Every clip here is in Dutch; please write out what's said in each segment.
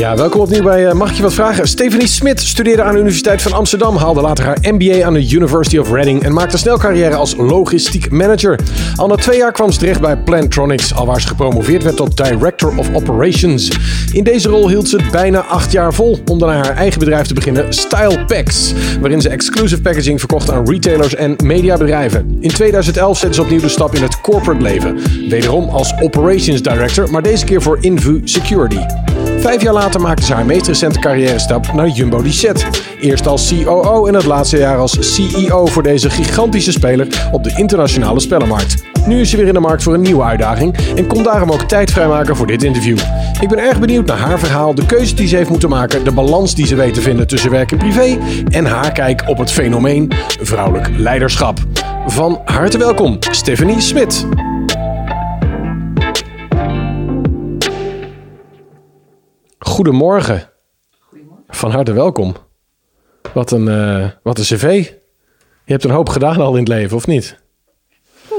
Ja, welkom opnieuw bij eh, Mag ik je wat vragen? Stephanie Smit studeerde aan de Universiteit van Amsterdam, haalde later haar MBA aan de University of Reading en maakte snel carrière als logistiek manager. Al na twee jaar kwam ze terecht bij Plantronics, alwaar ze gepromoveerd werd tot Director of Operations. In deze rol hield ze het bijna acht jaar vol om daarna haar eigen bedrijf te beginnen, Style Packs, waarin ze exclusive packaging verkocht aan retailers en mediabedrijven. In 2011 zette ze opnieuw de stap in het corporate leven, wederom als Operations Director, maar deze keer voor Invu Security. Vijf jaar later maakte ze haar meest recente carrière stap naar Jumbo Decet. Eerst als COO en het laatste jaar als CEO voor deze gigantische speler op de internationale spellenmarkt. Nu is ze weer in de markt voor een nieuwe uitdaging en kon daarom ook tijd vrijmaken voor dit interview. Ik ben erg benieuwd naar haar verhaal, de keuze die ze heeft moeten maken, de balans die ze weet te vinden tussen werk en privé en haar kijk op het fenomeen vrouwelijk leiderschap. Van harte welkom, Stephanie Smit. Goedemorgen. Van harte welkom. Wat een, eh, wat een cv. Je hebt een hoop gedaan al in het leven, of niet?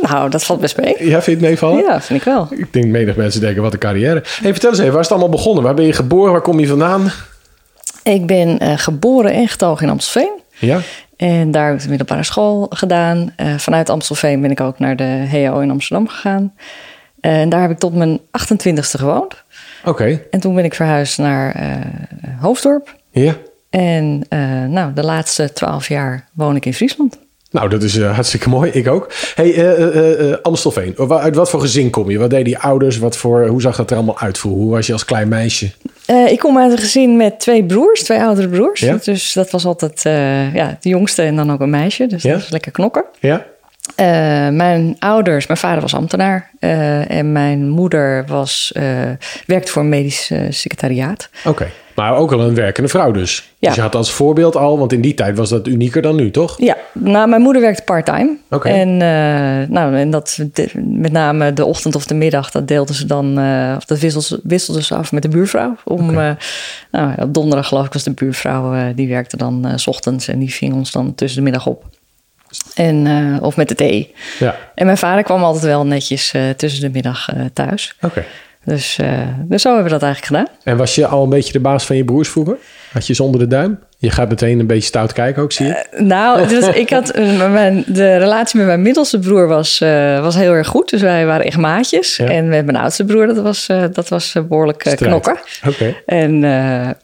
Nou, dat valt best mee. Ja, vind je het meevallen? Ja, vind ik wel. Ik denk menig mensen denken, wat een carrière. Hey, vertel eens even, waar is het allemaal begonnen? Waar ben je geboren? Waar kom je vandaan? Ik ben eh, geboren en getogen in Amstelveen. Ja? En daar heb ik de middelbare school gedaan. Eh, vanuit Amstelveen ben ik ook naar de HO in Amsterdam gegaan. en daar heb ik tot mijn 28ste gewoond. Oké. En toen ben ik verhuisd naar eh, Hoofddorp. Ja. En eh, nou, de laatste twaalf jaar woon ik in Friesland. Nou, dat is eh, hartstikke mooi. Ik ook. Hey, Amstelveen. Uit wat voor gezin kom je? Wat deden die ouders? Wat voor, hoe zag dat er allemaal uit voor? Hoe was je als klein meisje? Ik kom uit een gezin met twee broers, twee oudere broers. Ja? Dus dat was altijd ja, de jongste en dan ook een meisje. Dus Ja? dat is lekker knokken. Ja? Eh, mijn ouders, mijn vader was ambtenaar eh, en mijn moeder was, eh, werkte voor een medisch secretariaat. Oké. Maar ook al een werkende vrouw dus. Ja. Dus je had als voorbeeld al, want in die tijd was dat unieker dan nu, toch? Ja, nou, mijn moeder werkte part-time. Oké. En, nou, en dat de- met name de ochtend of de middag, dat deelden ze dan, of dat wisselden ze, wisselden ze af met de buurvrouw. Om, nou, op donderdag geloof ik was de buurvrouw, die werkte dan s ochtends en die ving ons dan tussen de middag op. En, eh, of met de thee. Ja. En mijn vader kwam altijd wel netjes eh, tussen de middag eh, thuis. Oké. Dus, dus zo hebben we dat eigenlijk gedaan. En was je al een beetje de baas van je broers vroeger? Had je ze onder de duim? Je gaat meteen een beetje stout kijken ook, zie je? Nou, dus ik had, mijn, de relatie met mijn middelste broer was, was heel erg goed. Dus wij waren echt maatjes. Ja. En met mijn oudste broer, dat was, dat was eh, behoorlijk eh, knokken. Oké. En,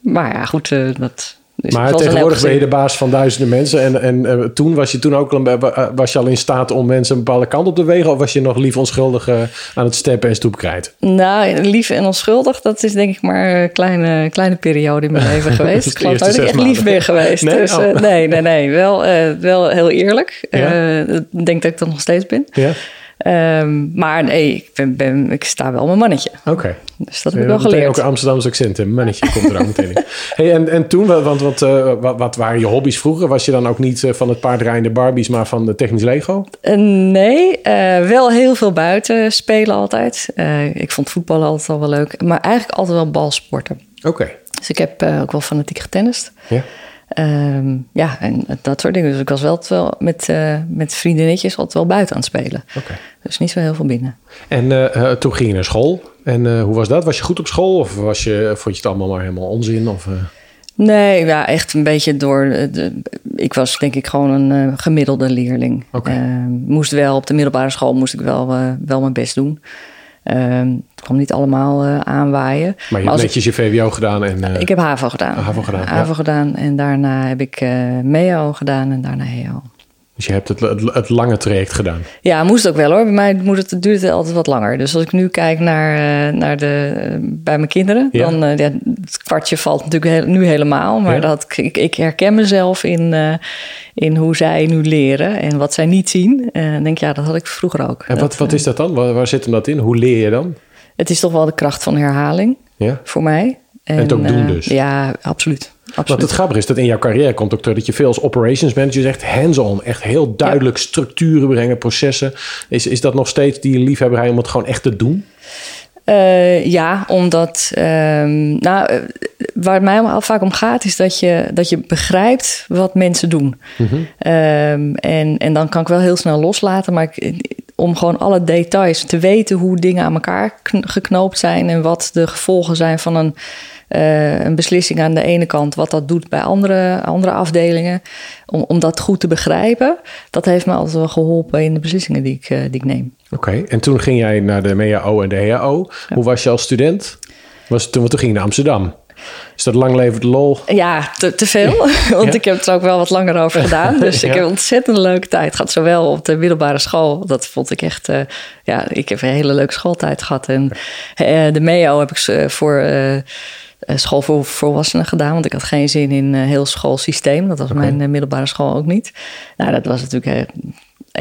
maar ja, goed, dat... Dus Maar tegenwoordig ben je de baas van duizenden mensen. En, en eh, toen was je toen ook al, eh, was je al in staat om mensen een bepaalde kant op te wegen? Of was je nog lief onschuldig eh, aan het steppen en stoepkrijten? gezin. Nou, lief en onschuldig, dat is denk ik maar een kleine, kleine periode in mijn leven geweest. Ik geloof dat ik echt lief ben geweest. Nee? Dus, Oh. nee, nee, nee. Wel, wel heel eerlijk. Ja? Ik denk dat ik dat nog steeds ben. Ja? Ehm, maar nee, ik, ben, ben, ik sta wel mijn mannetje. Oké. Dus dat heb ik Eh, wel meteen geleerd. ook een Amsterdamse accent. Een mannetje komt er ook meteen in. Hey, en, en toen, wa- want wat, eh, wat, wat waren je hobby's vroeger? Was je dan ook niet eh, van het paardrijden Barbies, maar van de technisch Lego? Nee, wel heel veel buiten spelen altijd. Ik vond voetballen altijd al wel leuk. Maar eigenlijk altijd wel balsporten. Oké. Dus ik heb ook wel fanatiek getennist. Ja. Ehm, ja, en dat soort dingen. Dus ik was wel, met, eh, met vriendinnetjes altijd wel buiten aan het spelen. Dus niet zo heel veel binnen. En eh, eh, toen ging je naar school. En hoe was dat? Was je goed op school? Of was je, vond je het allemaal maar helemaal onzin? Of, Nee, ja, echt een beetje door. De, ik was denk ik gewoon een gemiddelde leerling. Ehm, moest wel op de middelbare school moest ik wel, wel mijn best doen. Ehm, het kwam niet allemaal eh, aanwaaien. maar je hebt ik- netjes je VWO gedaan. En, eh, Ik heb HAVO gedaan. HAVO gedaan, ja. HAVO gedaan en daarna heb ik eh MEO gedaan en daarna HEO. Dus je hebt het, het, het lange traject gedaan. Ja, moest ook wel hoor. Bij mij moet het, duurt het altijd wat langer. Dus als ik nu kijk naar, eh, naar de, eh, bij mijn kinderen, Ja. dan uh, ja, het kwartje valt natuurlijk nu helemaal. Maar Ja. dat, ik, ik herken mezelf in, in hoe zij nu leren en wat zij niet zien. En denk ja, dat had ik vroeger ook. En dat, wat, wat is dat dan? Waar, waar zit hem dat in? Hoe leer je dan? Het is toch wel de kracht van herhaling Ja? voor mij. En het ook doen uh, dus. Ja, absoluut. Absoluut. Want het grappige is dat in jouw carrière komt ook terug dat je veel als operations manager zegt hands-on. Echt heel duidelijk structuren brengen, processen. Is, is dat nog steeds die liefhebberij om het gewoon echt te doen? Uh, ja, omdat. Um, nou, uh, waar het mij al vaak om gaat, is dat je, dat je begrijpt wat mensen doen. Mm-hmm. Um, en, en dan kan ik wel heel snel loslaten. Maar ik, om gewoon alle details te weten hoe dingen aan elkaar geknoopt zijn en wat de gevolgen zijn van een, uh, een beslissing aan de ene kant, wat dat doet bij andere, andere afdelingen. Om, om dat goed te begrijpen, dat heeft me altijd wel geholpen in de beslissingen die ik, uh, die ik neem. Oké, en toen ging jij naar de MEAO en de HAO. Hoe was je als student? Was, toen, toen ging je naar Amsterdam. Is dat lang levend lol? Ja, te, te veel. Want ik heb er ook wel wat langer over gedaan. Dus ik heb een ontzettend leuke tijd gehad. Zowel op de middelbare school. Dat vond ik echt... Uh, ja, ik heb een hele leuke schooltijd gehad. En uh, de MEO heb ik voor... Uh, school voor volwassenen gedaan, want ik had geen zin in een heel schoolsysteem. Dat was okay. mijn middelbare school ook niet. Nou, dat was natuurlijk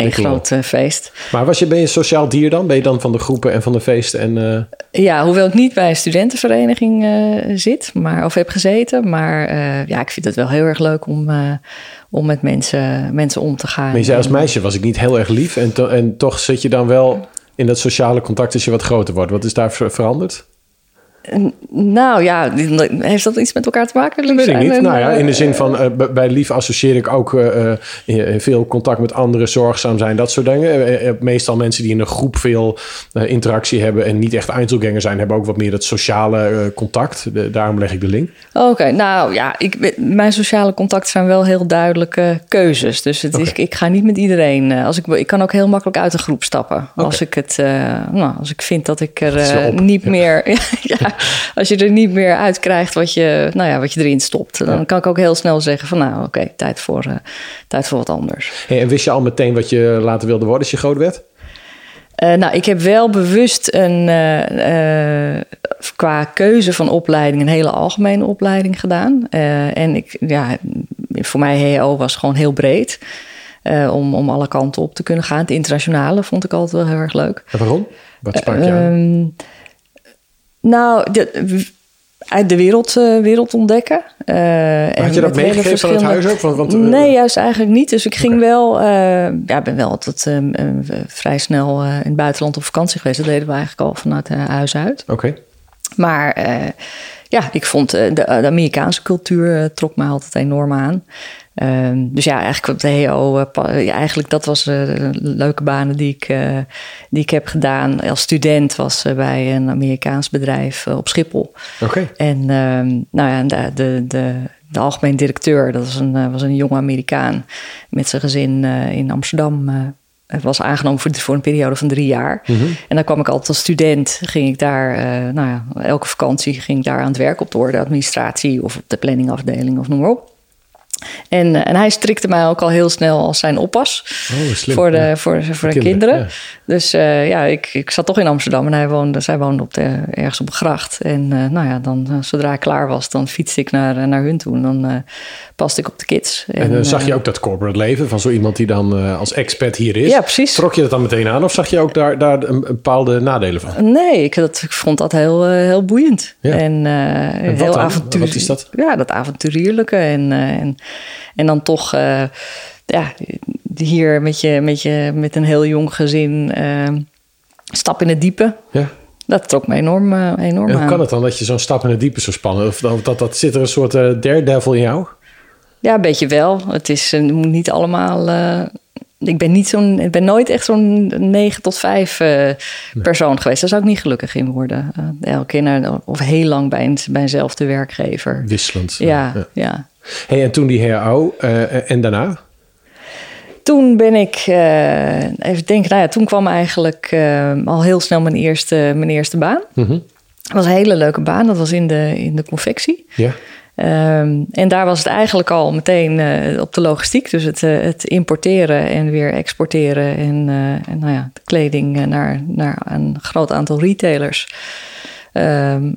een groot uh, feest. Maar was je, ben je een sociaal dier dan? Ben je dan van de groepen en van de feesten? En, uh... Ja, hoewel ik niet bij een studentenvereniging uh, zit maar, of heb gezeten. Maar ja, ik vind het wel heel erg leuk om, om met mensen, mensen om te gaan. Maar je zei als meisje was ik niet heel erg lief. En, to en toch zit je dan wel in dat sociale contact als je wat groter wordt. Wat is daar veranderd? Nou ja, heeft dat iets met elkaar te maken? Weet ik niet. nou ja, in de zin van uh, bij lief associeer ik ook uh, veel contact met anderen, zorgzaam zijn, dat soort dingen. meestal mensen die in een groep veel interactie hebben en niet echt Einzelganger zijn, hebben ook wat meer dat sociale contact. De, daarom leg ik de link. Oké, nou ja, ik, mijn sociale contacten zijn wel heel duidelijke keuzes. Dus het is, ik ga niet met iedereen. als ik, ik kan ook heel makkelijk uit een groep stappen. Okay. Als ik het, nou, als ik vind dat ik er niet meer. ja, als je er niet meer uit krijgt wat je, nou ja, wat je erin stopt. Dan kan ik ook heel snel zeggen van nou oké, tijd, voor, uh, tijd voor wat anders. Hey, en wist je al meteen wat je later wilde worden als je groot werd? Uh, nou, ik heb wel bewust een, uh, qua keuze van opleiding een hele algemene opleiding gedaan. en ik, ja, voor mij HO was gewoon heel breed. om, om alle kanten op te kunnen gaan. Het internationale vond ik altijd wel heel erg leuk. En waarom? Wat sprak je aan? Ehm, nou, de, uit de wereld, uh, wereld ontdekken. Uh, had je dat meegegeven van het huis ook? Want, want, uh, nee, juist eigenlijk niet. Dus ik ging okay. wel... ja, ben wel altijd vrij snel in het buitenland op vakantie geweest. Dat deden we eigenlijk al vanuit huis uit. Oké. Okay. Maar ja, ik vond de, de, Amerikaanse cultuur trok me altijd enorm aan. Um, dus ja, eigenlijk op de HO, uh, ja, eigenlijk dat was uh, leuke banen die ik, uh, die ik heb gedaan. Als student was bij een Amerikaans bedrijf op Schiphol. Oké. En um, nou ja, de, de, de, de, algemeen directeur, dat was een, was een jonge Amerikaan met zijn gezin in Amsterdam. was aangenomen voor, voor een periode van drie jaar. Mm -hmm. En dan kwam ik altijd als student, ging ik daar, nou ja, elke vakantie ging ik daar aan het werk op de administratie of op de planningafdeling of noem maar op. En, eh, en hij strikte mij ook al heel snel als zijn oppas oh, slim, voor de, ja. voor, voor de kinderen. kinderen. Ja. Dus uh, ja, ik, ik zat toch in Amsterdam en hij woonde, zij woonde op de, ergens op de gracht. En uh, nou ja, dan, zodra ik klaar was, dan fietste ik naar, naar hun toe. En dan paste ik op de kids. En, en zag je ook dat corporate leven van zo iemand die dan als expert hier is? Ja, precies. Trok je dat dan meteen aan of zag je ook daar, daar een, bepaalde nadelen van? Nee, ik, dat, ik vond dat heel, heel boeiend. Ja. En, en heel avontuurlijk. Wat is dat? Ja, dat avonturierlijke en... en dan toch, uh, ja, hier met, je, met, je, met een heel jong gezin, uh, stap in het diepe. Ja. Dat trok me enorm, uh, enorm en hoe kan het dan dat je zo'n stap in het diepe zo spannend? Of dat, dat, dat zit er een soort daredevil in jou? Ja, een beetje wel. Het is niet allemaal. ik ben, niet zo'n, ik ben nooit echt zo'n 9 tot 5 persoon geweest. Daar zou ik niet gelukkig in worden. elke keer naar, of heel lang bij, een, bij eenzelfde werkgever. Wisselend. Ja, ja. ja. Hey, en toen die HO uh, en daarna? Toen ben ik, uh, even denken, nou ja, toen kwam eigenlijk uh, al heel snel mijn eerste, mijn eerste baan. Mm -hmm. Dat was een hele leuke baan, dat was in de, in de confectie. Ja. Um, en daar was het eigenlijk al meteen uh, op de logistiek. Dus het, uh, het, importeren en weer exporteren. En, uh, en nou ja, de kleding naar, naar een groot aantal retailers. Um,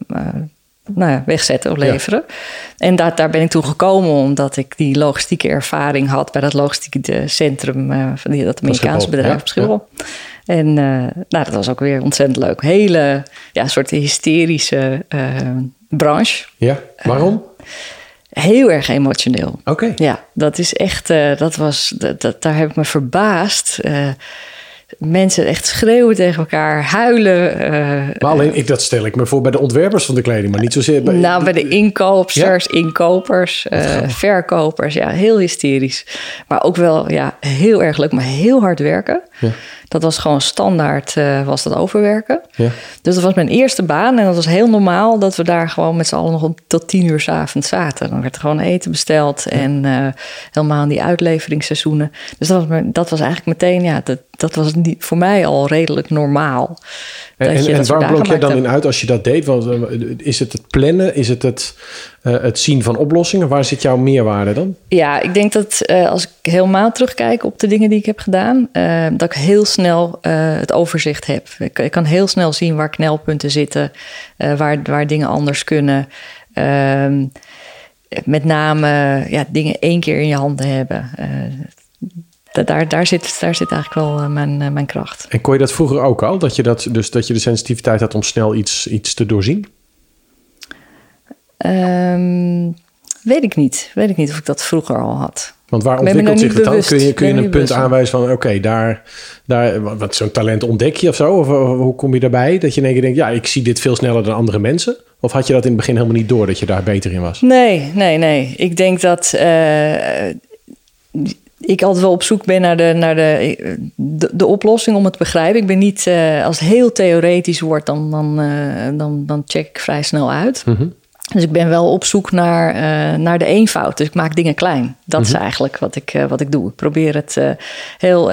nou ja, wegzetten of leveren. Ja. En daar, daar ben ik toen gekomen omdat ik die logistieke ervaring had bij dat logistieke centrum uh, van die, dat Amerikaanse bedrijf ja, op Schiphol. Ja. En uh, nou, dat was ook weer ontzettend leuk. Hele ja, soort hysterische uh, branche. Ja, waarom? heel erg emotioneel. Oké. Okay. Ja, dat is echt, dat was, dat, dat, daar heb ik me verbaasd mensen echt schreeuwen tegen elkaar, huilen. Uh, maar alleen, ik, dat stel ik me voor bij de ontwerpers van de kleding, maar niet zozeer bij... Nou, bij de inkoopsters, inkopers, uh, verkopers. Ja, heel hysterisch. Maar ook wel ja, heel erg leuk, maar heel hard werken. Ja. Dat was gewoon standaard, uh, was dat overwerken. Ja. Dus dat was mijn eerste baan. En dat was heel normaal dat we daar gewoon met z'n allen nog tot tien uur s avonds zaten. Dan werd er gewoon eten besteld en helemaal in die uitleveringsseizoenen. Dus dat was, dat was eigenlijk meteen, ja, dat, dat was niet, voor mij al redelijk normaal. En, en, en waar blok je dan in uit als je dat deed? Want, eh, is het het plannen? Is het het, uh, het zien van oplossingen? Waar zit jouw meerwaarde dan? Ja, ik denk dat uh, als ik helemaal terugkijk op de dingen die ik heb gedaan, uh, dat ik heel snel het overzicht heb. Ik, ik, kan heel snel zien waar knelpunten zitten, waar, waar dingen anders kunnen. Ehm, met name ja, dingen één keer in je handen hebben daar, daar, zit, daar zit eigenlijk wel eh, mijn, eh, mijn kracht. En kon je dat vroeger ook al? Dat je, dat, dus dat je de sensitiviteit had om snel iets, iets te doorzien? Um, weet ik niet. Weet ik niet of ik dat vroeger al had. Want waar ontwikkelt zich het dan? Kun je, kun je een punt aanwijzen van... oké, daar, daar, wat zo'n talent ontdek je of zo? Of, hoe kom je daarbij? Dat je in één keer denkt... ja, ik zie dit veel sneller dan andere mensen? Of had je dat in het begin helemaal niet door... dat je daar beter in was? Nee, nee, nee. Ik denk dat... Uh, ik altijd wel op zoek ben naar de, naar de, de, de oplossing om het te begrijpen. Ik ben niet, uh, als het heel theoretisch wordt, dan, dan, uh, dan, dan check ik vrij snel uit. Mm -hmm. Dus ik ben wel op zoek naar, uh, naar de eenvoud. Dus ik maak dingen klein. Dat mm -hmm. is eigenlijk wat ik, wat ik doe. Ik probeer het heel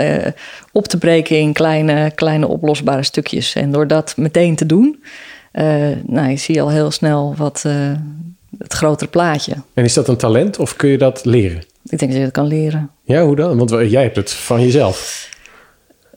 op te breken in kleine, kleine oplosbare stukjes. En door dat meteen te doen, nou, je zie al heel snel wat, het grotere plaatje. En is dat een talent of kun je dat leren? Ik denk dat je dat kan leren. Ja, hoe dan? Want jij hebt het van jezelf.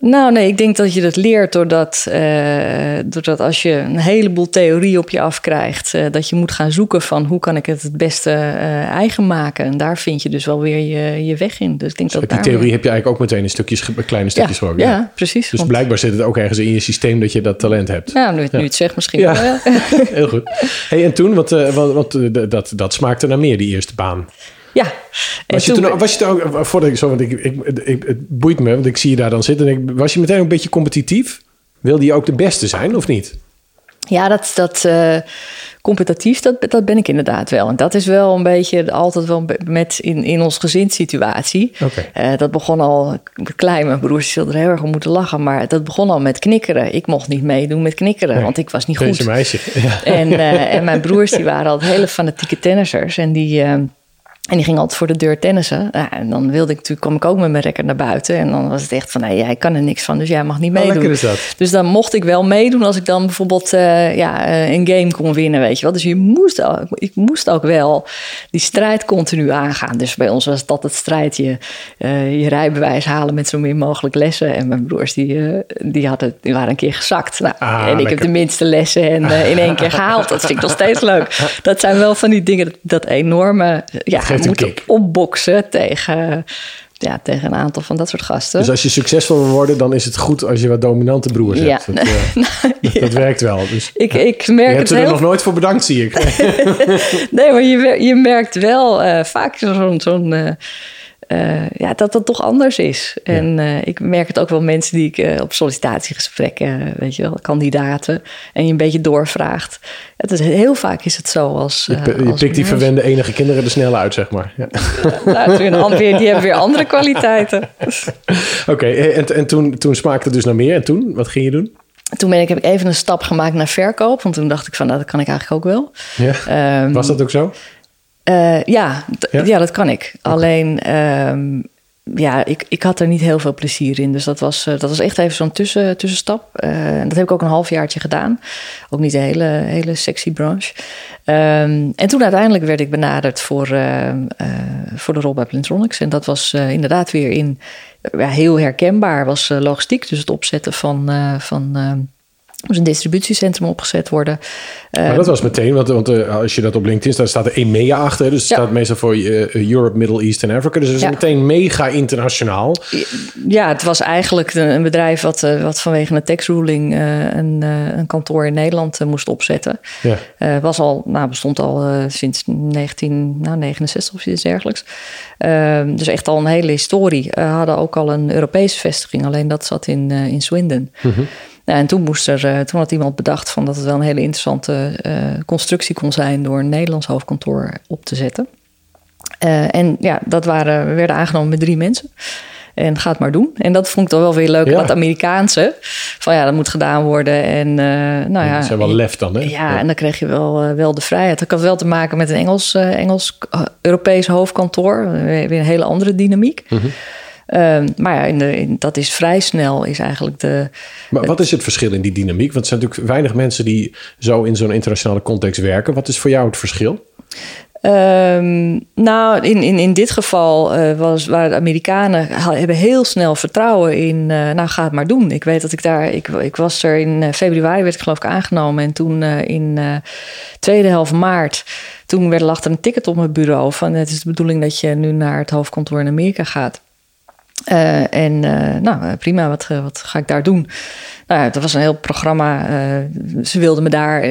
Nou, nee, ik denk dat je dat leert doordat, uh, doordat als je een heleboel theorie op je afkrijgt, uh, dat je moet gaan zoeken van hoe kan ik het het beste uh, eigen maken. En daar vind je dus wel weer je, je weg in. Dus ik denk dus dat die theorie heb je eigenlijk ook meteen in stukjes, kleine stukjes ja, voor. Ja, ja, precies. Dus want... blijkbaar zit het ook ergens in je systeem dat je dat talent hebt. Ja, nu, nu het zegt misschien ja. wel. Heel goed. Hey, en toen, want, want, want dat, dat smaakte naar meer, die eerste baan. Ja. Was je, toen, was je toen ook, voordat ik zo, want ik, ik, ik, het boeit me, want ik zie je daar dan zitten. En ik, was je meteen een beetje competitief? Wilde je ook de beste zijn of niet? Ja, dat, dat uh, competitief, dat, dat ben ik inderdaad wel. En dat is wel een beetje altijd wel met in, in onze gezinssituatie. Okay. Uh, dat begon al klein. Mijn broers zullen er heel erg om moeten lachen. Maar dat begon al met knikkeren. Ik mocht niet meedoen met knikkeren, nee, want ik was niet goed. Meisje. Ja. En, uh, en mijn broers die waren al hele fanatieke tennissers. En die en die ging altijd voor de deur tennissen. Ja, en dan wilde ik natuurlijk, kwam ik ook met mijn rekker naar buiten. En dan was het echt van, nee, jij kan er niks van, dus jij mag niet Oh, meedoen. Dus dan mocht ik wel meedoen als ik dan bijvoorbeeld uh, ja, uh, een game kon winnen, weet je wel. Dus je moest ook, ik moest ook wel die strijd continu aangaan. Dus bij ons was dat het strijd, je, uh, je rijbewijs halen met zo min mogelijk lessen. En mijn broers, die, die, hadden, die waren een keer gezakt. Nou, Ah, en ik lekker. heb de minste lessen en in één keer gehaald. Dat vind ik nog steeds leuk. Dat zijn wel van die dingen, dat, dat enorme... Ja, moeten kick. opboksen tegen, ja, tegen een aantal van dat soort gasten. Dus als je succesvol wil worden, dan is het goed als je wat dominante broers Ja. hebt. Dat, eh, dat, dat werkt wel. Dus ik, ik je merk hebt het er heel... nog nooit voor bedankt, zie ik. Nee, maar je, je merkt wel eh, vaak zo'n... zo'n eh, eh, ja, dat dat toch anders is. En eh, ik merk het ook wel mensen die ik eh, op sollicitatiegesprekken, weet je wel, kandidaten, en je een beetje doorvraagt. Het is, heel vaak is het zo als. Je, je als pikt die verwende enige kinderen er snel uit, zeg maar. Ja. Nou, een die hebben weer andere kwaliteiten. Oké, en, en toen, toen smaakte het dus naar meer. En toen, wat ging je doen? Toen ben ik, heb ik even een stap gemaakt naar verkoop. Want toen dacht ik van, nou, dat kan ik eigenlijk ook wel. Ja. Ehm, Was dat ook zo? Eh, ja, Ja? ja? dat kan ik. Alleen, ehm, ja, ik, ik had er niet heel veel plezier in. Dus dat was, eh, dat was echt even zo'n tussen, tussenstap. Eh, dat heb ik ook een halfjaartje gedaan. Ook niet een hele, hele sexy branche. Ehm, en toen uiteindelijk werd ik benaderd voor, ehm, eh, voor de rol bij Plantronics. En dat was inderdaad weer in, ja, heel herkenbaar. Was logistiek, dus het opzetten van... van moest een distributiecentrum opgezet worden. Maar dat was meteen, want, want uh, als je dat op LinkedIn staat, staat er EMEA achter. Dus het ja. staat meestal voor uh, Europe, Middle East en Africa. Dus het is ja. meteen mega internationaal. Ja, het was eigenlijk een bedrijf wat, uh, wat vanwege een tax ruling een, een, kantoor in Nederland moest opzetten. Ja. was al, nou, bestond al sinds 1969 of iets dergelijks. Ehm, dus echt al een hele historie. hadden ook al een Europese vestiging, alleen dat zat in, in Swindon. Mm -hmm. Nou, en toen, moest er, uh, toen had iemand bedacht van dat het wel een hele interessante uh, constructie kon zijn door een Nederlands hoofdkantoor op te zetten. Uh, en ja, dat waren, we werden aangenomen met drie mensen. En ga het maar doen. En dat vond ik dan wel weer leuk. Ja. Dat Amerikaanse. Van ja, dat moet gedaan worden. En nou ja. Dat zijn wel lef dan, hè? Ja, ja, en dan kreeg je wel, wel de vrijheid. Dat had wel te maken met een Engels, Engels Europees hoofdkantoor. Weer een hele andere dynamiek. Mm -hmm. Um, maar ja, in de, in, dat is vrij snel, is eigenlijk de. Maar wat is het verschil in die dynamiek? Want er zijn natuurlijk weinig mensen die zo in zo'n internationale context werken. Wat is voor jou het verschil? Um, nou, in, in, in dit geval uh, was, waren de Amerikanen hebben heel snel vertrouwen in. Uh, nou, ga het maar doen. Ik weet dat ik daar. Ik, ik was er in februari, werd ik geloof ik aangenomen. En toen in tweede helft maart. Toen werd, lag er een ticket op mijn bureau. Van het is de bedoeling dat je nu naar het hoofdkantoor in Amerika gaat. Uh, en uh, nou, prima, wat, wat ga ik daar doen? Nou, ja, dat was een heel programma. Uh, ze wilden me daar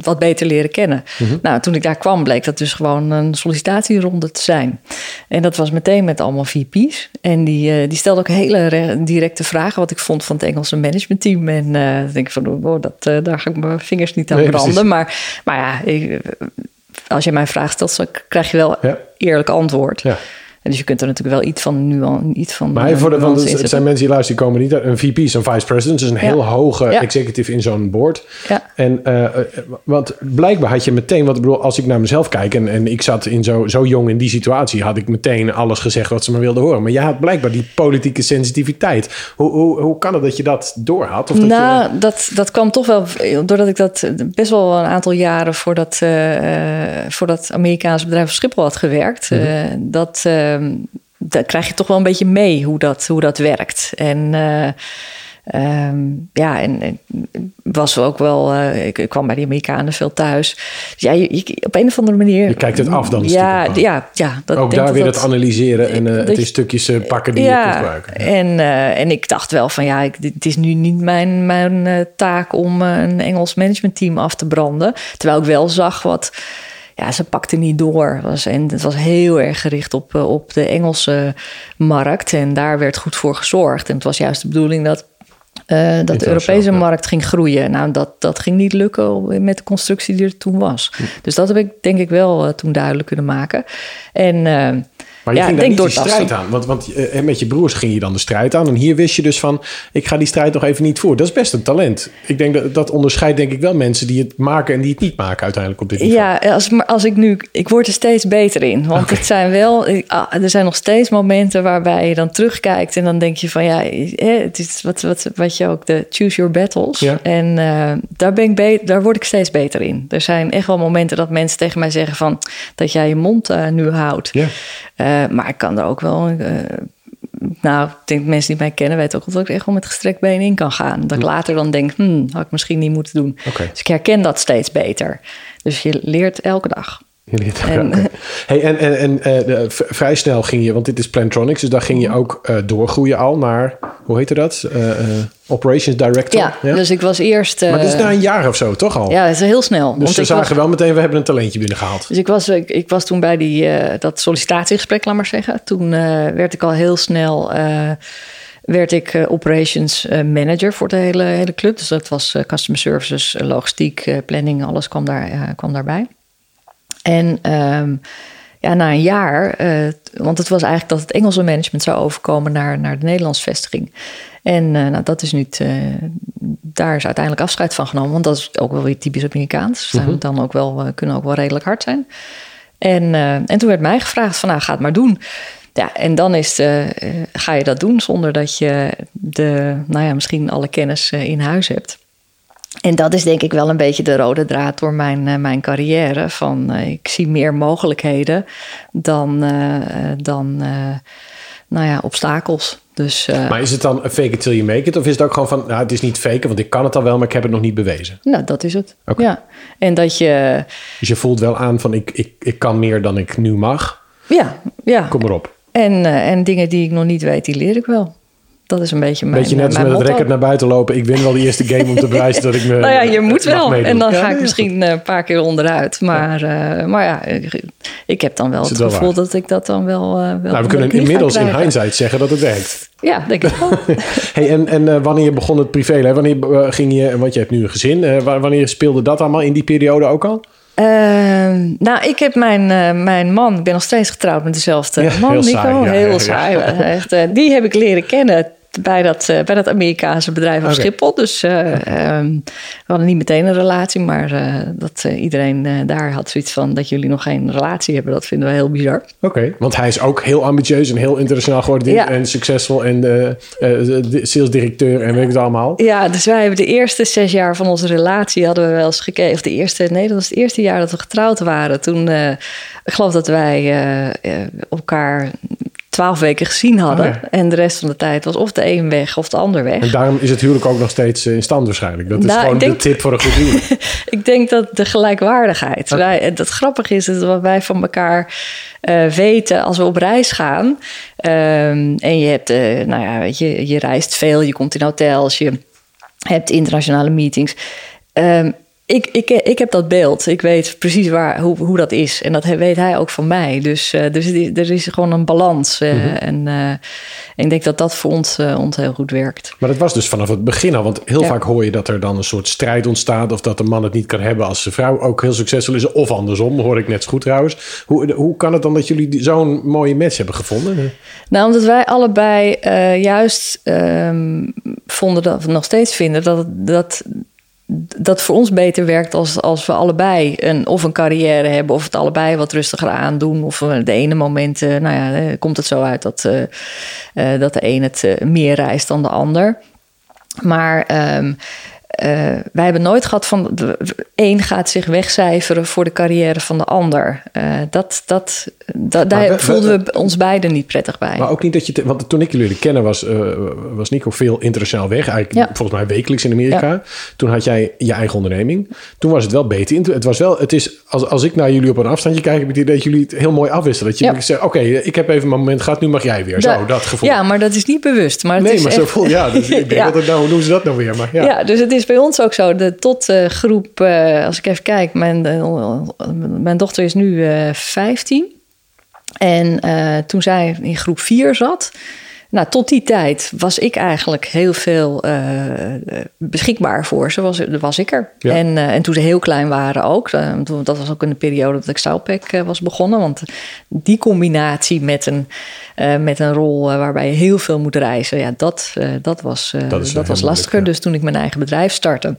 wat beter leren kennen. Mm -hmm. Nou, toen ik daar kwam, bleek dat dus gewoon een sollicitatieronde te zijn. En dat was meteen met allemaal VP's. En die, die stelden ook hele directe vragen, wat ik vond van het Engelse managementteam. En dan denk ik van, oh, dat, daar ga ik mijn vingers niet aan nee, branden. Maar, maar ja, ik, als je mij vraagt stelt, krijg je wel ja. eerlijk antwoord. Ja dus je kunt er natuurlijk wel iets van nu al iets van. Maar voor de, want het zijn mensen die luisteren, die komen niet uit. Een VP is een vice president, dus een heel hoge ja. executive in zo'n board. Ja. En uh, want blijkbaar had je meteen, wat ik bedoel, als ik naar mezelf kijk en, en ik zat in zo, zo jong in die situatie, had ik meteen alles gezegd wat ze maar wilden horen. Maar je had blijkbaar die politieke sensitiviteit. Hoe, hoe, hoe kan het dat je dat doorhad? Of dat nou, je... dat, dat kwam toch wel doordat ik dat best wel een aantal jaren voordat, uh, voor dat Amerikaanse bedrijf Schiphol had gewerkt. Mm -hmm. dat um, daar krijg je toch wel een beetje mee hoe dat, hoe dat werkt. En uh, um, ja, en, en, was ook wel. Uh, ik, ik, kwam bij die Amerikanen veel thuis. Dus ja, je, je, op een of andere manier. Je kijkt het af dan. Ja, ja, ja. Dat, ook daar weer dat, het analyseren en uh, het is stukjes pakken die ja, je kunt gebruiken. Ja. En, en ik dacht wel van ja, ik, het is nu niet mijn, mijn taak om een Engels managementteam af te branden. Terwijl ik wel zag wat ja, ze pakte niet door. Was, en het was heel erg gericht op, eh, op de Engelse markt. En daar werd goed voor gezorgd. En het was juist de bedoeling dat. Uh, dat de Europese markt ging groeien. Nou, dat, dat ging niet lukken met de constructie die er toen was. Hm. Dus dat heb ik denk ik wel uh, toen duidelijk kunnen maken. En maar je ja, ging daar niet de strijd aan. Want, want uh, met je broers ging je dan de strijd aan. En hier wist je dus van, ik ga die strijd nog even niet voor. Dat is best een talent. Ik denk dat dat onderscheidt denk ik wel mensen die het maken en die het niet maken uiteindelijk op dit niveau. Ja, als, als ik nu, ik word er steeds beter in. Want okay. het zijn wel, ah, er zijn nog steeds momenten waarbij je dan terugkijkt en dan denk je van ja, het is wat, wat, wat je ook de choose your battles. Ja. En uh, daar, ben ik daar word ik steeds beter in. Er zijn echt wel momenten dat mensen tegen mij zeggen van dat jij je mond uh, nu houdt. Ja. Uh, maar ik kan er ook wel. Uh, nou, ik denk mensen die mij kennen weten ook dat ik echt wel met gestrekt been in kan gaan. Dat ik later dan denk, hmm, had ik misschien niet moeten doen. Okay. Dus ik herken dat steeds beter. Dus je leert elke dag. En, hey, en, en, en uh, de, vrij snel ging je, want dit is Plantronics, dus daar ging je ook uh, doorgroeien al naar, hoe heette dat? Uh, Operations Director. Ja, ja, dus ik was eerst... maar dat is na een jaar of zo, toch al? Ja, dat is heel snel. Dus ze zagen was, wel meteen, we hebben een talentje binnengehaald. Dus ik was, ik, ik was toen bij die, dat sollicitatiegesprek, laat maar zeggen. Toen werd ik al heel snel werd ik uh, operations uh, manager voor de hele, hele club. Dus dat was uh, customer services, logistiek, planning, alles kwam, daar, kwam daarbij. En um, ja, na een jaar, uh, want het was eigenlijk dat het Engelse management zou overkomen naar, naar de Nederlandse vestiging. En uh, nou, dat is nu, te, daar is uiteindelijk afscheid van genomen, want dat is ook wel weer typisch Amerikaans. Ze uh-huh. dan ook wel, kunnen ook wel redelijk hard zijn. En, en toen werd mij gevraagd van nou, ga het maar doen. Ja, en dan is ga je dat doen zonder dat je de, nou ja, misschien alle kennis in huis hebt. En dat is denk ik wel een beetje de rode draad door mijn, uh, mijn carrière. Van uh, ik zie meer mogelijkheden dan, uh, dan nou ja, obstakels. Dus, maar is het dan fake it till you make it? Of is het ook gewoon van, nou, het is niet faken, want ik kan het al wel, maar ik heb het nog niet bewezen? Nou, dat is het. Okay. Ja. En dat je... Dus je voelt wel aan van, ik, ik, ik kan meer dan ik nu mag. Ja, ja. Kom erop. En, en dingen die ik nog niet weet, die leer ik wel. Dat is een beetje mijn Beetje net als met het record naar buiten lopen. Ik win wel de eerste game om te bewijzen dat ik me Nou ja, je moet wel. En dan ga ik misschien een paar keer onderuit. Maar ja, uh, maar ja ik heb dan wel het, het gevoel dat ik dat dan wel... Uh, wel nou, we kunnen inmiddels in hindsight zeggen dat het werkt. Ja, denk ik wel. hey, en en uh, wanneer begon het privé? Hè? Wanneer ging je... Want je hebt nu een gezin. wanneer speelde dat allemaal in die periode ook al? Uh, nou, ik heb mijn, uh, mijn man, ik ben nog steeds getrouwd met dezelfde ja, man, heel Nico. Saai, ja, heel saai. Echt, uh, die heb ik leren kennen bij dat, uh, bij dat Amerikaanse bedrijf op okay. Schiphol. Dus uh, um, we hadden niet meteen een relatie, maar uh, dat iedereen daar had zoiets van dat jullie nog geen relatie hebben. Dat vinden we heel bizar. Oké, okay, want hij is ook heel ambitieus en heel internationaal geworden ja. en succesvol en salesdirecteur en weet ik het allemaal. Ja, dus wij hebben de eerste zes jaar van onze relatie hadden we wel eens gekeken. Of de eerste, nee, dat was het eerste jaar dat we getrouwd waren. Toen, ik geloof dat wij elkaar twaalf weken gezien hadden. Oh en de rest van de tijd was of de een weg of de ander weg. En daarom is het huwelijk ook nog steeds in stand waarschijnlijk. Dat is nou, gewoon de tip voor een goed huwelijk. ik denk dat de gelijkwaardigheid. Okay. Wij, het grappige is dat wat wij van elkaar uh, weten als we op reis gaan. Um, en je hebt, uh, nou ja, weet je, je reist veel, je komt in hotels, je hebt internationale meetings. Um, ik, ik, ik heb dat beeld. Ik weet precies waar, hoe, hoe dat is. En dat weet hij ook van mij. Dus, uh, dus er is gewoon een balans. Uh, mm -hmm. en, uh, en ik denk dat dat voor ons, ons heel goed werkt. Maar dat was dus vanaf het begin al. Want heel ja. vaak hoor je dat er dan een soort strijd ontstaat. Of dat de man het niet kan hebben als de vrouw ook heel succesvol is. Of andersom, hoor ik net zo goed trouwens. Hoe, hoe kan het dan dat jullie zo'n mooie match hebben gevonden? Nou, omdat wij allebei juist um, vonden dat we nog steeds vinden dat, dat dat voor ons beter werkt als, als we allebei een, of een carrière hebben, of het allebei wat rustiger aandoen. Of de ene moment, uh, nou ja, komt het zo uit dat, uh, dat de een het meer reist dan de ander. Maar uh, wij hebben nooit gehad van de een gaat zich wegcijferen voor de carrière van de ander. Uh, dat, dat, daar voelden we, ons beiden niet prettig bij. Maar ook niet dat je, te, want toen ik jullie kennen was, uh, was Nico veel internationaal weg. Eigenlijk ja. volgens mij wekelijks in Amerika. Toen had jij je eigen onderneming. Toen was het wel beter. Het was wel, het is, als, als ik naar jullie op een afstandje kijk, heb ik het idee dat jullie het heel mooi afwisselen. Dat je zegt, oké, ik heb even mijn moment gehad, nu mag jij weer. Zo, dat gevoel. Ja, maar dat is niet bewust. Maar nee, maar zo voel ja. Dus ik denk dat, nou, hoe doen ze dat nou weer? Maar, ja. ja, dus het is bij ons ook zo. De tot uh, als ik even kijk, mijn, uh, mijn dochter is nu 15. En toen zij in groep 4 zat, nou, tot die tijd was ik eigenlijk heel veel beschikbaar voor ze. Was, was ik er. Ja. En, en toen ze heel klein waren ook. dat was ook in de periode dat ik Southpack was begonnen. Want die combinatie met een, met een rol waarbij je heel veel moet reizen... Ja, dat, dat was, dat, dat was lastiger. Ja. Dus toen ik mijn eigen bedrijf startte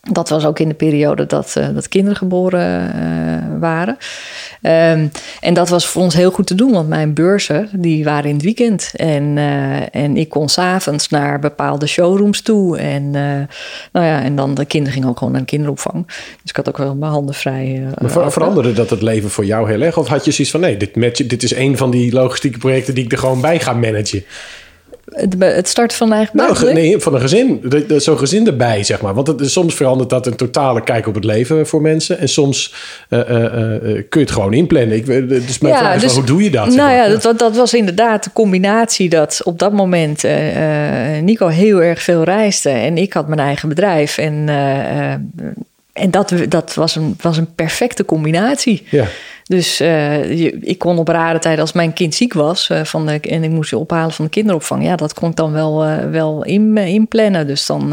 dat was ook in de periode dat, uh, dat kinderen geboren uh, waren. Um, en dat was voor ons heel goed te doen, want mijn beurzen die waren in het weekend. En, uh, en ik kon s'avonds naar bepaalde showrooms toe. En, nou ja, en dan de kinderen gingen ook gewoon naar de kinderopvang. Dus ik had ook wel mijn handen vrij. maar ver veranderde dat het leven voor jou heel erg? Of had je zoiets van nee, dit, match, dit is een van die logistieke projecten die ik er gewoon bij ga managen? Het, het start van een eigen nou, Nee, van een gezin. Zo'n gezin erbij, zeg maar. Want het, soms verandert dat een totale kijk op het leven voor mensen. En soms uh, uh, uh, kun je het gewoon inplannen. Ik, dus mijn ja, vraag is, dus, hoe doe je dat? Nou ja, dat, dat, was inderdaad de combinatie dat op dat moment Nico heel erg veel reisde. En ik had mijn eigen bedrijf. En, en dat, dat was, een, was een perfecte combinatie. Ja. Dus uh, je, ik kon op rare tijden, als mijn kind ziek was uh, van de, en ik moest je ophalen van de kinderopvang, ja, dat kon ik dan wel, uh, wel in, inplannen. Dus dan,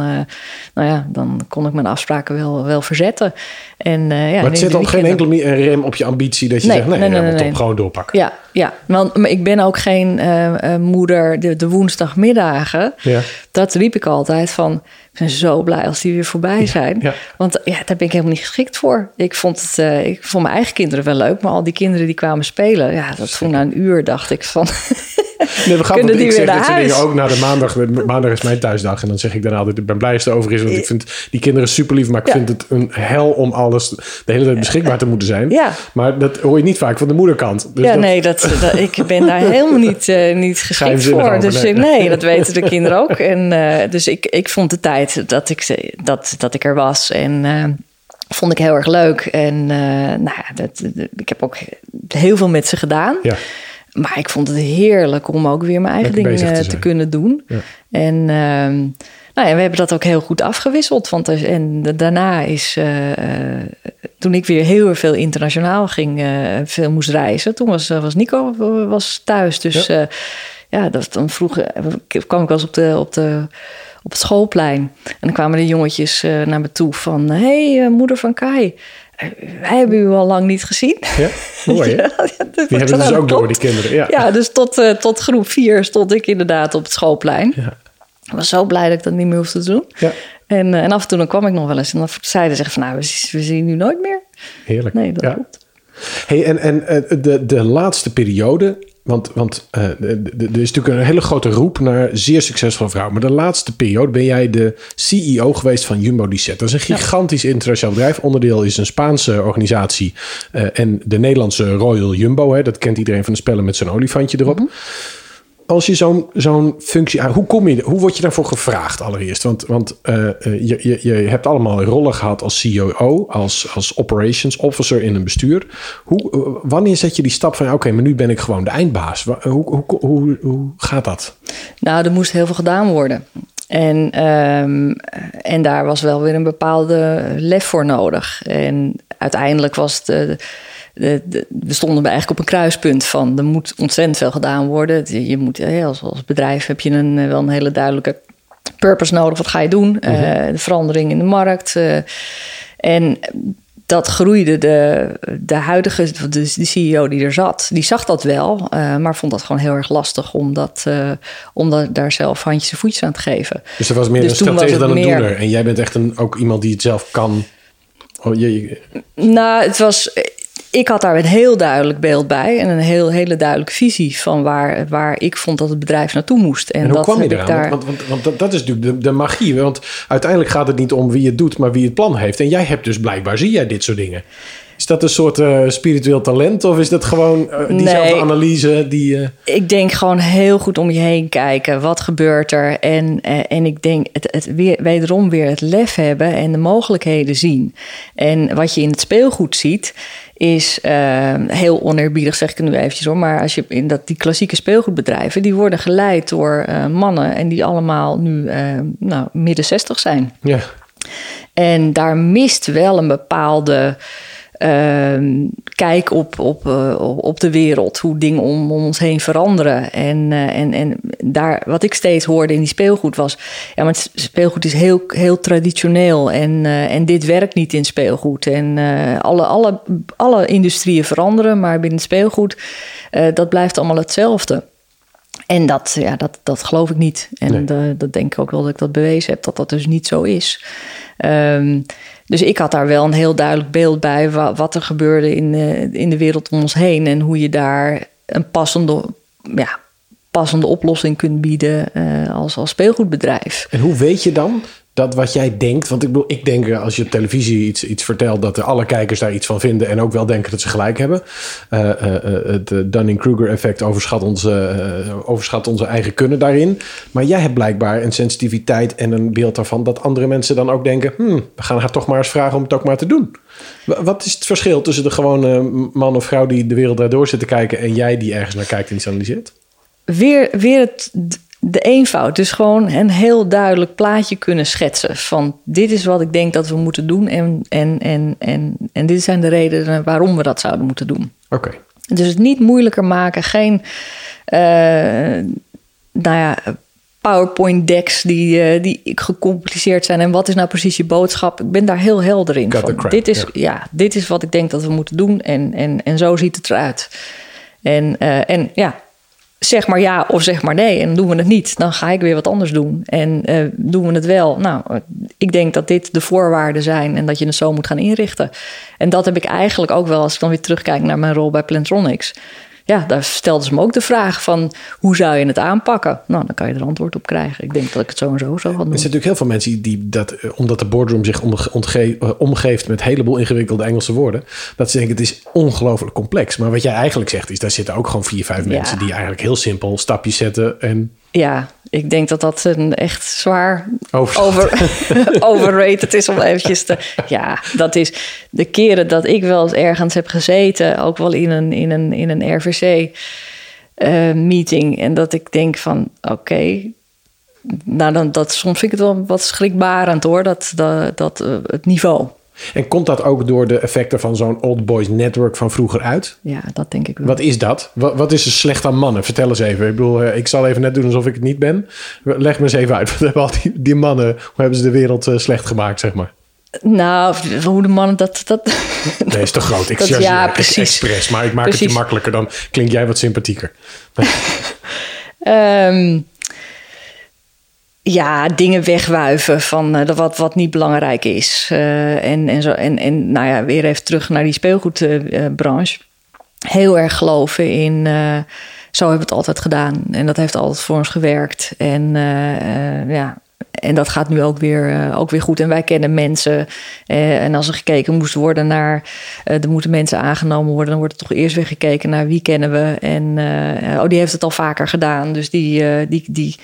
nou ja, dan kon ik mijn afspraken wel, wel verzetten. En, ja, maar het zit dan geen enkel rem op je ambitie dat je nee, zegt, nee, nee, nee, nee, nee. gewoon doorpakken. Ja, ja, want ik ben ook geen moeder de, de woensdagmiddagen. Ja. Dat riep ik altijd van ik ben zo blij als die weer voorbij zijn. Ja, ja. Want ja, daar ben ik helemaal niet geschikt voor. Ik vond het uh, ik vond mijn eigen kinderen wel leuk, maar al die kinderen die kwamen spelen, ja, dat toen na een uur dacht ik van. Nee, we gaan Kunnen ik die weer naar huis? ook na de maandag. Maandag is mijn thuisdag. En dan zeg ik daarna altijd, ik ben blij als het over is. Want ik vind die kinderen super lief. Maar ik Ja. vind het een hel om alles de hele tijd beschikbaar te moeten zijn. Ja. Maar dat hoor je niet vaak van de moederkant. Dus ja, dat- nee, dat, dat, ik ben daar helemaal niet, eh, niet geschikt voor. over, Dus nee. eh, nee, dat weten de kinderen ook. En, eh, dus ik, ik vond de tijd dat ik, dat, dat ik er was. En eh, vond ik heel erg leuk. En nou ja, dat, dat- ik heb ook heel veel met ze gedaan. Ja. Maar ik vond het heerlijk om ook weer mijn eigen Lekker dingen te kunnen doen. Ja. En ehm, nou ja, we hebben dat ook heel goed afgewisseld. Want er- en da- daarna is, eh, eh, toen ik weer heel veel internationaal ging, eh, veel moest reizen. Toen was, was Nico was thuis. Dus Ja. ja, ja dat, dan vroeg, kwam ik wel eens op, de, op, de, op het schoolplein. En dan kwamen de jongetjes naar me toe van... Hé, hey, moeder van Kai, wij hebben u al lang niet gezien. Ja, mooi hè? Ja, dat- Die hebben dus ook door, die kinderen. Ja. Ja, dus tot, eh, tot groep 4 stond ik inderdaad op het schoolplein. Ja. Ik was zo blij dat ik dat niet meer hoefde te doen. Ja. En, eh, en af en toe dan kwam ik nog wel eens. En dan zeiden ze van, nou, we, zien- we zien u nooit meer. Heerlijk. Nee, dat klopt. Hey, en en eh, de, de laatste periode, want, want eh, er is natuurlijk een hele grote roep naar zeer succesvolle vrouwen. Maar de laatste periode ben jij de CEO geweest van Jumbo Dicet. Dat is een gigantisch internationaal bedrijf. Onderdeel is een Spaanse organisatie eh, en de Nederlandse Royal Jumbo. Hè, dat kent iedereen van de spellen met zo'n olifantje erop. Als je zo'n zo'n functie aan, hoe kom je, hoe word je daarvoor gevraagd allereerst? Want, want eh, eh, je, je, je hebt allemaal rollen gehad als CEO, als, als operations officer in een bestuur. Hoe, eh, wanneer zet je die stap van, oké, maar nu ben ik gewoon de eindbaas? Hoe, hoe, hoe, hoe gaat dat? Nou, er moest heel veel gedaan worden. En, ehm, en daar was wel weer een bepaalde lef voor nodig. En uiteindelijk was het... de, de- we stonden eigenlijk op een kruispunt van... er moet ontzettend veel gedaan worden. Je moet, eh, als, als bedrijf heb je een, eh, wel een hele duidelijke purpose nodig. Wat ga je doen? Eh, de verandering in de markt. eh, en dat groeide. De, de huidige, de, de CEO die er zat, die zag dat wel. eh, maar vond dat gewoon heel erg lastig om, dat, eh, om dat, daar zelf handjes en voetjes aan te geven. Dus dat was meer Dus een stratege het dan een meer- doener. En jij bent echt een, ook iemand die het zelf kan. Oh, je, je- Nou, het was. Ik had daar een heel duidelijk beeld bij en een heel, hele duidelijke visie van waar, waar ik vond dat het bedrijf naartoe moest. En, En hoe dat kwam je eraan? daar. Want, want, want dat, dat is natuurlijk de, de magie. Want uiteindelijk gaat het niet om wie het doet, maar wie het plan heeft. En jij hebt dus blijkbaar, zie jij dit soort dingen. Is dat een soort eh, spiritueel talent? Of is dat gewoon eh, diezelfde Nee. analyse die... eh, Ik denk gewoon heel goed om je heen kijken. Wat gebeurt er? En, en ik denk het, het weer, wederom weer het lef hebben en de mogelijkheden zien. En wat je in het speelgoed ziet, is eh, heel oneerbiedig, zeg ik het nu eventjes hoor. Maar als je in dat, die klassieke speelgoedbedrijven, die worden geleid door mannen. En die allemaal nu nou, midden 60 zijn. ja. En daar mist wel een bepaalde ehm, kijk op, op, eh, op de wereld, hoe dingen om, om ons heen veranderen. En, eh, en, en daar, wat ik steeds hoorde in die speelgoed was: ja, maar het speelgoed is heel, heel traditioneel en, eh, en dit werkt niet in speelgoed. En alle, alle, alle industrieën veranderen, maar binnen speelgoed, dat blijft allemaal hetzelfde. En dat, ja, dat, dat geloof ik niet. En Nee. dat denk ik ook wel dat ik dat bewezen heb, dat dat dus niet zo is. Ehm, dus ik had daar wel een heel duidelijk beeld bij wa- wat er gebeurde in, eh, in de wereld om ons heen. En hoe je daar een passende, ja, passende oplossing kunt bieden eh, als, als speelgoedbedrijf. En hoe weet je dan dat wat jij denkt... Want ik bedoel, ik denk eh, als je op televisie iets, iets vertelt... dat alle kijkers daar iets van vinden... en ook wel denken dat ze gelijk hebben. Eh, het eh, Dunning-Kruger effect overschat onze, overschat onze eigen kunnen daarin. Maar jij hebt blijkbaar een sensitiviteit en een beeld daarvan... dat andere mensen dan ook denken... Hmm, we gaan haar toch maar eens vragen om het ook maar te doen. Wa- Wat is het verschil tussen de gewone man of vrouw... die de wereld daardoor zit te kijken... en jij die ergens naar kijkt en iets analyseert? Weer, weer het, de eenvoud. Dus gewoon een heel duidelijk plaatje kunnen schetsen. Van dit is wat ik denk dat we moeten doen. En, en, en, en, en dit zijn de redenen waarom we dat zouden moeten doen. Oké. Dus het niet moeilijker maken. Geen, eh, nou ja, PowerPoint decks die, eh, die gecompliceerd zijn. En wat is nou precies je boodschap? Ik ben daar heel helder in. Van, crap, dit, is, ja. dit is wat ik denk dat we moeten doen. En, en, en zo ziet het eruit. En, eh, en ja, zeg maar ja of zeg maar nee. En doen we het niet, dan ga ik weer wat anders doen. En eh, doen we het wel, nou, ik denk dat dit de voorwaarden zijn en dat je het zo moet gaan inrichten. En dat heb ik eigenlijk ook wel, als ik dan weer terugkijk naar mijn rol bij Plantronics. Ja, daar stelden ze me ook de vraag van hoe zou je het aanpakken? Nou, dan kan je er antwoord op krijgen. Ik denk dat ik het zo en zo zou gaan doen. Er zijn natuurlijk heel veel mensen die dat, eh, omdat de boardroom zich eh, omgeeft met een heleboel ingewikkelde Engelse woorden, dat ze denken het is ongelooflijk complex. Maar wat jij eigenlijk zegt is, daar zitten ook gewoon vier, vijf mensen die eigenlijk heel simpel stapjes zetten en ja, ik denk dat dat een echt zwaar over, overrated is om eventjes te... Ja, dat is de keren dat ik wel eens ergens heb gezeten... ook wel in een, in een, in een RVC-meeting... Eh, en dat ik denk van, oké... nou, dan, dat, soms vind ik het wel wat schrikbarend hoor, dat, dat, dat uh, het niveau. En komt dat ook door de effecten van zo'n Old Boys Network van vroeger uit? Ja, dat denk ik wel. Wat is dat? Wat, wat is er slecht aan mannen? Vertel eens even. Ik bedoel, eh, ik zal even net doen alsof ik het niet ben. Leg me eens even uit. Wat hebben al die, die mannen, hoe hebben ze de wereld uh, slecht gemaakt, zeg maar? Nou, hoe de mannen dat... dat nee, is te groot. Ik dat, ja, precies. Expres, maar ik maak het je makkelijker. Dan klink jij wat sympathieker. um, ja, dingen wegwuiven van uh, wat, wat niet belangrijk is. Uh, en, en, zo, en, en nou ja, weer even terug naar die speelgoedbranche. Heel erg geloven in. Uh, zo hebben we het altijd gedaan. En dat heeft altijd voor ons gewerkt. En ja. En dat gaat nu ook weer, ook weer goed. En wij kennen mensen. en als er gekeken moest worden naar. er moeten mensen aangenomen worden. Dan wordt er toch eerst weer gekeken naar wie kennen we. En oh, die heeft het al vaker gedaan. Dus die, die, die,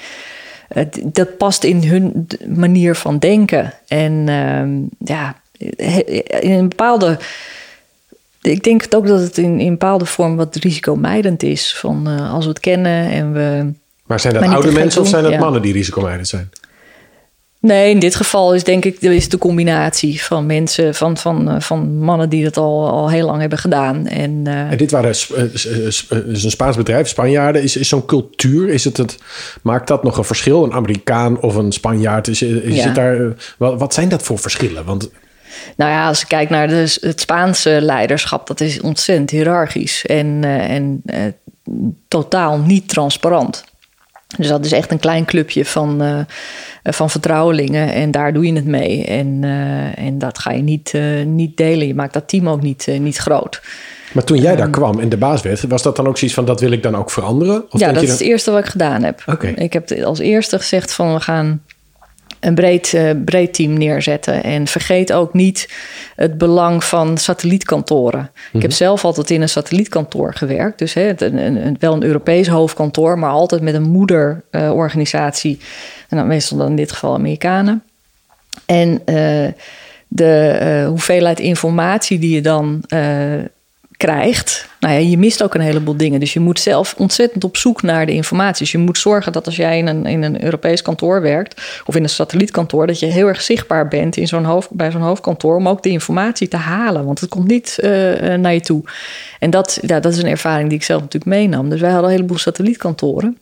dat past in hun manier van denken. En ehm, ja, in een bepaalde. Ik denk ook dat het in, in een bepaalde vorm wat risicomijdend is. Van uh, als we het kennen en we. Maar zijn dat oude mensen of zijn dat mannen die risicomijdend zijn? Nee, in dit geval is denk ik is de combinatie van mensen, van, van, eh, van mannen die dat al, al heel lang hebben gedaan. En, uh... en dit waren is een Spaans bedrijf, Spanjaarden. Is, is zo'n cultuur, is het het, maakt dat nog een verschil? Een Amerikaan of een Spanjaard? Is, is ja. daar, wat, wat zijn dat voor verschillen? Want nou ja, als je kijkt naar de, het Spaanse leiderschap, dat is ontzettend hiërarchisch en, en uh, totaal niet transparant. Dus dat is echt een klein clubje van, uh, van vertrouwelingen en daar doe je het mee. En, uh, en dat ga je niet, uh, niet delen. Je maakt dat team ook niet, niet groot. Maar toen jij daar um, kwam en de baas werd, was dat dan ook zoiets van dat wil ik dan ook veranderen? Of ja, dat is het eerste wat ik gedaan heb. Okay. Ik heb als eerste gezegd van we gaan een breed, uh, breed team neerzetten. En vergeet ook niet het belang van satellietkantoren. Mm -hmm. Ik heb mhm. zelf altijd in een satellietkantoor gewerkt. Dus hè, een, een, wel een Europees hoofdkantoor, maar altijd met een moederorganisatie. Uh, en dan meestal dan in dit geval Amerikanen. En uh, de hoeveelheid informatie die je dan krijgt. Nou ja, je mist ook een heleboel dingen. Dus je moet zelf ontzettend op zoek naar de informatie. Dus je moet zorgen dat als jij in een, in een Europees kantoor werkt of in een satellietkantoor, dat je heel erg zichtbaar bent in zo'n bij zo'n hoofdkantoor om ook de informatie te halen. Want het komt niet uh, naar je toe. En dat, ja, dat is een ervaring die ik zelf natuurlijk meenam. Dus wij hadden een heleboel satellietkantoren.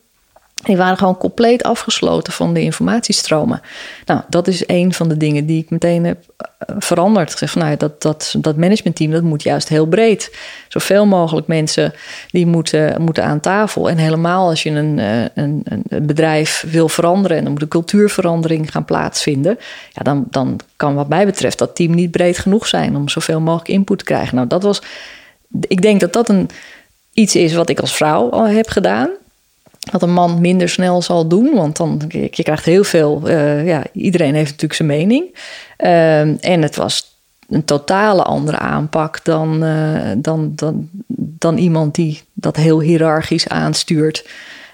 Die waren gewoon compleet afgesloten van de informatiestromen. Nou, dat is een van de dingen die ik meteen heb eh, veranderd. Gezegd van, nou, dat, dat, dat managementteam dat moet juist heel breed. Zoveel mogelijk mensen die moeten, moeten aan tafel. En helemaal als je een, eh, een, een bedrijf wil veranderen... en dan moet een cultuurverandering gaan plaatsvinden... Ja, dan, dan kan wat mij betreft dat team niet breed genoeg zijn... om zoveel mogelijk input te krijgen. Nou, dat was... Ik denk dat dat een, iets is wat ik als vrouw al heb gedaan wat een man minder snel zal doen. Want dan, je, krijgt heel veel, uh, ja, iedereen heeft natuurlijk zijn mening. Uh, en het was een totale andere aanpak dan, uh, dan, dan, dan iemand die dat heel hiërarchisch aanstuurt.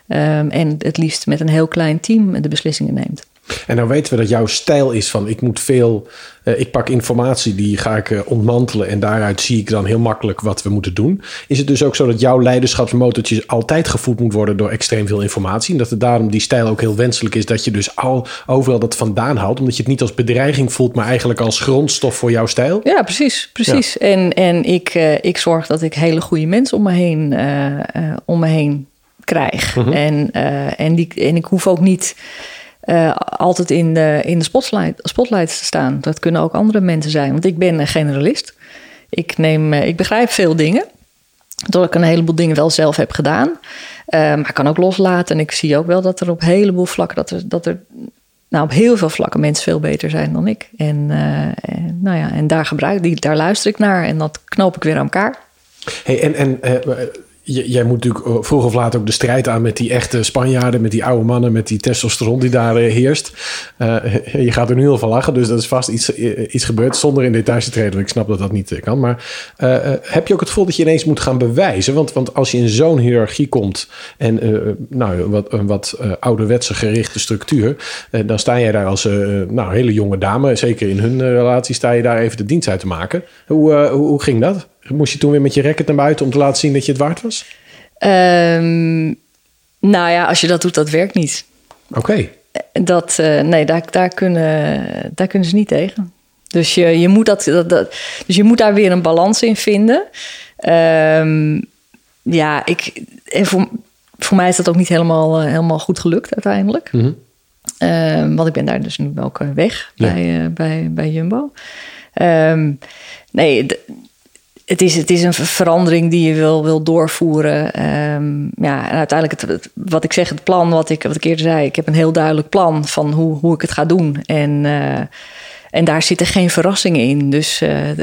Um, en het liefst met een heel klein team de beslissingen neemt. En nou weten we dat jouw stijl is van ik moet veel, uh, ik pak informatie die ga ik uh, ontmantelen en daaruit zie ik dan heel makkelijk wat we moeten doen. Is het dus ook zo dat jouw leiderschapsmotortje altijd gevoed moet worden door extreem veel informatie en dat het daarom die stijl ook heel wenselijk is dat je dus al overal dat vandaan haalt, omdat je het niet als bedreiging voelt, maar eigenlijk als grondstof voor jouw stijl? Ja, precies, precies. Ja. En, en ik, uh, ik zorg dat ik hele goede mensen om me heen, om me heen krijg. Mm -hmm. en, en, die, en ik hoef ook niet uh, altijd in de, in de spotlight, spotlight staan. Dat kunnen ook andere mensen zijn, want ik ben een generalist. Ik, neem, uh, ik begrijp veel dingen, doordat ik een heleboel dingen wel zelf heb gedaan. Uh, maar ik kan ook loslaten en ik zie ook wel dat er op een heleboel vlakken, dat er, dat er nou, op heel veel vlakken mensen veel beter zijn dan ik. En, en nou ja, en daar, gebruik, die, daar luister ik naar en dat knoop ik weer aan elkaar. Hey, en, en jij moet natuurlijk vroeg of laat ook de strijd aan met die echte Spanjaarden, met die oude mannen, met die testosteron die daar heerst. je gaat er nu al van lachen, dus dat is vast iets, gebeurd zonder in details te treden. Ik snap dat dat niet kan. Maar heb je ook het gevoel dat je ineens moet gaan bewijzen? Want, want als je in zo'n hiërarchie komt en nou, wat, een wat ouderwetse gerichte structuur, dan sta jij daar als nou, hele jonge dame, zeker in hun relatie, sta je daar even de dienst uit te maken. Hoe, hoe ging dat? Moest je toen weer met je racket naar buiten om te laten zien dat je het waard was? Um, nou ja, als je dat doet, dat werkt niet. Oké. Dat, uh, nee, daar, daar, kunnen, daar kunnen ze niet tegen. Dus je, je, moet, dat, dat, dat dus je moet daar weer een balans in vinden. Um, ja, ik, en voor, voor mij is dat ook niet helemaal, uh, helemaal goed gelukt uiteindelijk. Mm -hmm. um, want ik ben daar dus nu ook weg ja. bij, uh, bij, bij Jumbo. Um, nee, het is, het is een verandering die je wil, wil doorvoeren. Um, ja, en uiteindelijk, het, wat ik zeg, het plan wat ik, wat ik eerder zei, ik heb een heel duidelijk plan van hoe, hoe ik het ga doen. En, uh, en daar zitten geen verrassingen in. Dus, uh,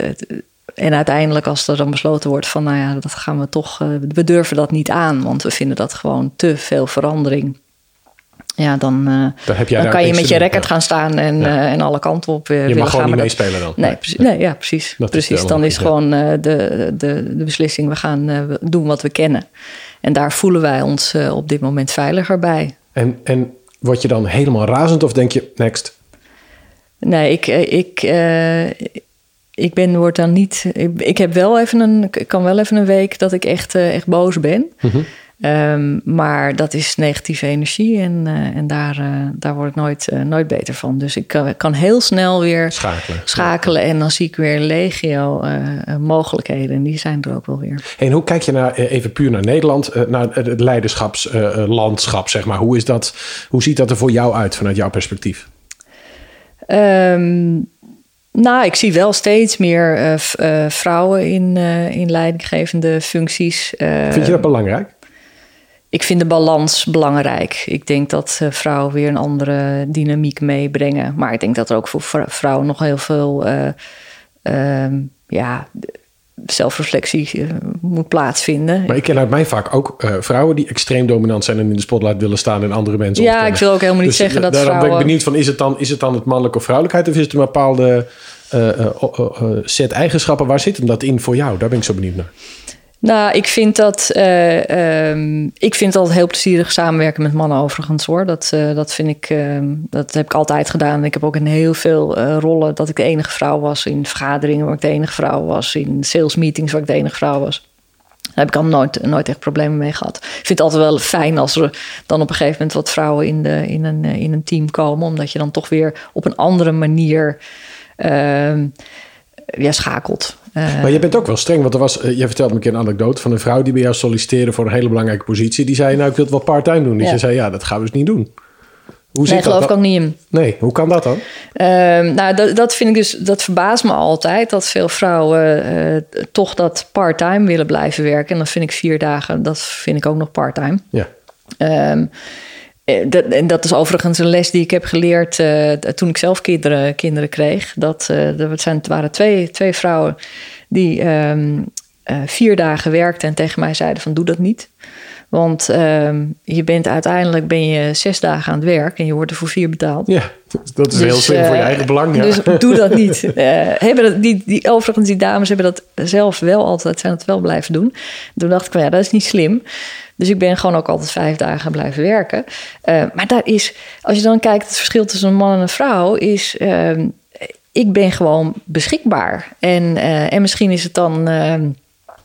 en uiteindelijk, als er dan besloten wordt van, nou ja, dat gaan we toch, uh, we durven dat niet aan, want we vinden dat gewoon te veel verandering. Ja, dan, uh, dan, dan kan je met je record gaan staan en, ja. uh, en alle kanten op uh, Je mag gewoon niet meespelen dan? Nee, precies, nee, ja, precies. Dat precies. Is dan is gewoon de, de, de beslissing, we gaan doen wat we kennen. En daar voelen wij ons op dit moment veiliger bij. En, en word je dan helemaal razend of denk je, next? Nee, ik, ik, ik ben, word dan niet... Ik, ik, heb wel even een, ik kan wel even een week dat ik echt, echt boos ben. Mm -hmm. Um, maar dat is negatieve energie en, uh, en daar, uh, daar word ik nooit, uh, nooit beter van. Dus ik kan, kan heel snel weer schakelen. schakelen en dan zie ik weer legio mogelijkheden. En die zijn er ook wel weer. En hoe kijk je naar, even puur naar Nederland, naar het leiderschapslandschap, zeg maar. Hoe, is dat, hoe ziet dat er voor jou uit vanuit jouw perspectief? Um, nou, ik zie wel steeds meer uh, uh, vrouwen in, uh, in leidinggevende functies. Vind je dat belangrijk? Ik vind de balans belangrijk. Ik denk dat uh, vrouwen weer een andere dynamiek meebrengen. Maar ik denk dat er ook voor vrouwen nog heel veel uh, uh, ja, zelfreflectie eh, moet plaatsvinden. Maar ik ken uit mij vaak ook uh, vrouwen die extreem dominant zijn en in de spotlight willen staan en andere mensen. Ja, ontkennen. ik wil ook helemaal niet dus zeggen dat daarom vrouwen. ben ik benieuwd van is het dan is het dan het mannelijke of vrouwelijkheid of is het een bepaalde set eigenschappen? Waar zit hem dat in voor jou? Daar ben ik zo benieuwd naar. Nou, ik vind dat. Uh, um, ik vind altijd heel plezierig samenwerken met mannen, overigens hoor. Dat, uh, dat vind ik. Uh, dat heb ik altijd gedaan. Ik heb ook in heel veel eh, rollen dat ik de enige vrouw was. In vergaderingen waar ik de enige vrouw was. In sales meetings waar ik de enige vrouw was. Daar heb ik al nooit, nooit echt problemen mee gehad. Ik vind het altijd wel fijn als er dan op een gegeven moment wat vrouwen in, de, in, een, in een team komen. Omdat je dan toch weer op een andere manier ehm, ja, schakelt. Uh, maar je bent ook wel streng, want er was, uh, je vertelde me een keer een anekdote van een vrouw die bij jou solliciteerde voor een hele belangrijke positie. Die zei, nou, ik wil het wel part-time doen. Dus ja. je zei, ja, dat gaan we dus niet doen. Hoe nee, geloof dat? ik ook niet in. Nee, hoe kan dat dan? Uh, nou, dat, dat vind ik dus, dat verbaast me altijd dat veel vrouwen uh, toch dat part-time willen blijven werken. En dan vind ik vier dagen, dat vind ik ook nog part-time. Ja. Um, dat, en dat is overigens een les die ik heb geleerd uh, toen ik zelf kinderen, kinderen kreeg. Dat, uh, er zijn, het waren twee, twee vrouwen die uh, vier dagen werkten en tegen mij zeiden van doe dat niet. Want um, je bent uiteindelijk ben je zes dagen aan het werk en je wordt er voor vier betaald. Ja, dat is dus, heel slim voor je eigen belang. Ja. Dus doe dat niet. hebben dat, die, die, overigens, die dames hebben dat zelf wel altijd, zijn het wel blijven doen. Toen dacht ik van ja, dat is niet slim. Dus ik ben gewoon ook altijd vijf dagen blijven werken. Uh, maar daar is, als je dan kijkt, het verschil tussen een man en een vrouw is. Uh, ik ben gewoon beschikbaar. En, uh, en misschien is het dan.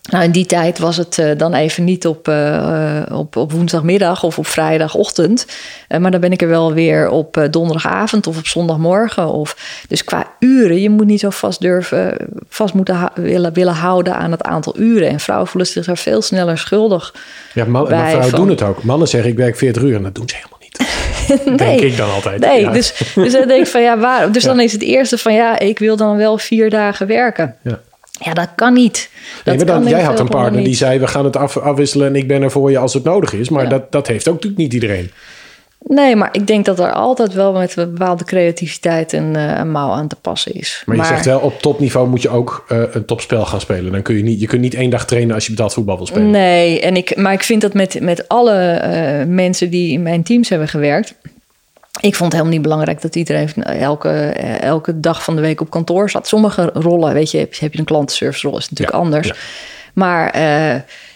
Nou, in die tijd was het uh, dan even niet op, uh, op, op woensdagmiddag of op vrijdagochtend. Uh, maar dan ben ik er wel weer op donderdagavond of op zondagmorgen. Of, dus qua uren, je moet niet zo vast durven, vast moeten willen, willen houden aan het aantal uren. En vrouwen voelen zich daar veel sneller schuldig. Ja, man, bij maar vrouwen van, doen het ook. Mannen zeggen ik werk 40 uur en dat doen ze helemaal niet. nee, denk ik dan altijd. Nee, ja. dus, dus dan denk ik van ja, dus ja. dan is het eerste van ja, ik wil dan wel vier dagen werken. Ja. Ja, dat kan niet. Dat nee, dan, jij had een partner die zei: We gaan het af, afwisselen en ik ben er voor je als het nodig is. Maar ja. dat, dat heeft ook natuurlijk niet iedereen. Nee, maar ik denk dat er altijd wel met een bepaalde creativiteit een, uh, een mouw aan te passen is. Maar je zegt wel, op topniveau moet je ook uh, een topspel gaan spelen. Dan kun je niet, je kunt niet één dag trainen als je betaald voetbal wil spelen. Nee, en ik, maar ik vind dat met, met alle uh, mensen die in mijn teams hebben gewerkt. Ik vond het helemaal niet belangrijk dat iedereen elke, elke dag van de week op kantoor zat. Sommige rollen, weet je, heb, je een klantenservice rol, is natuurlijk ja, anders. Ja. Maar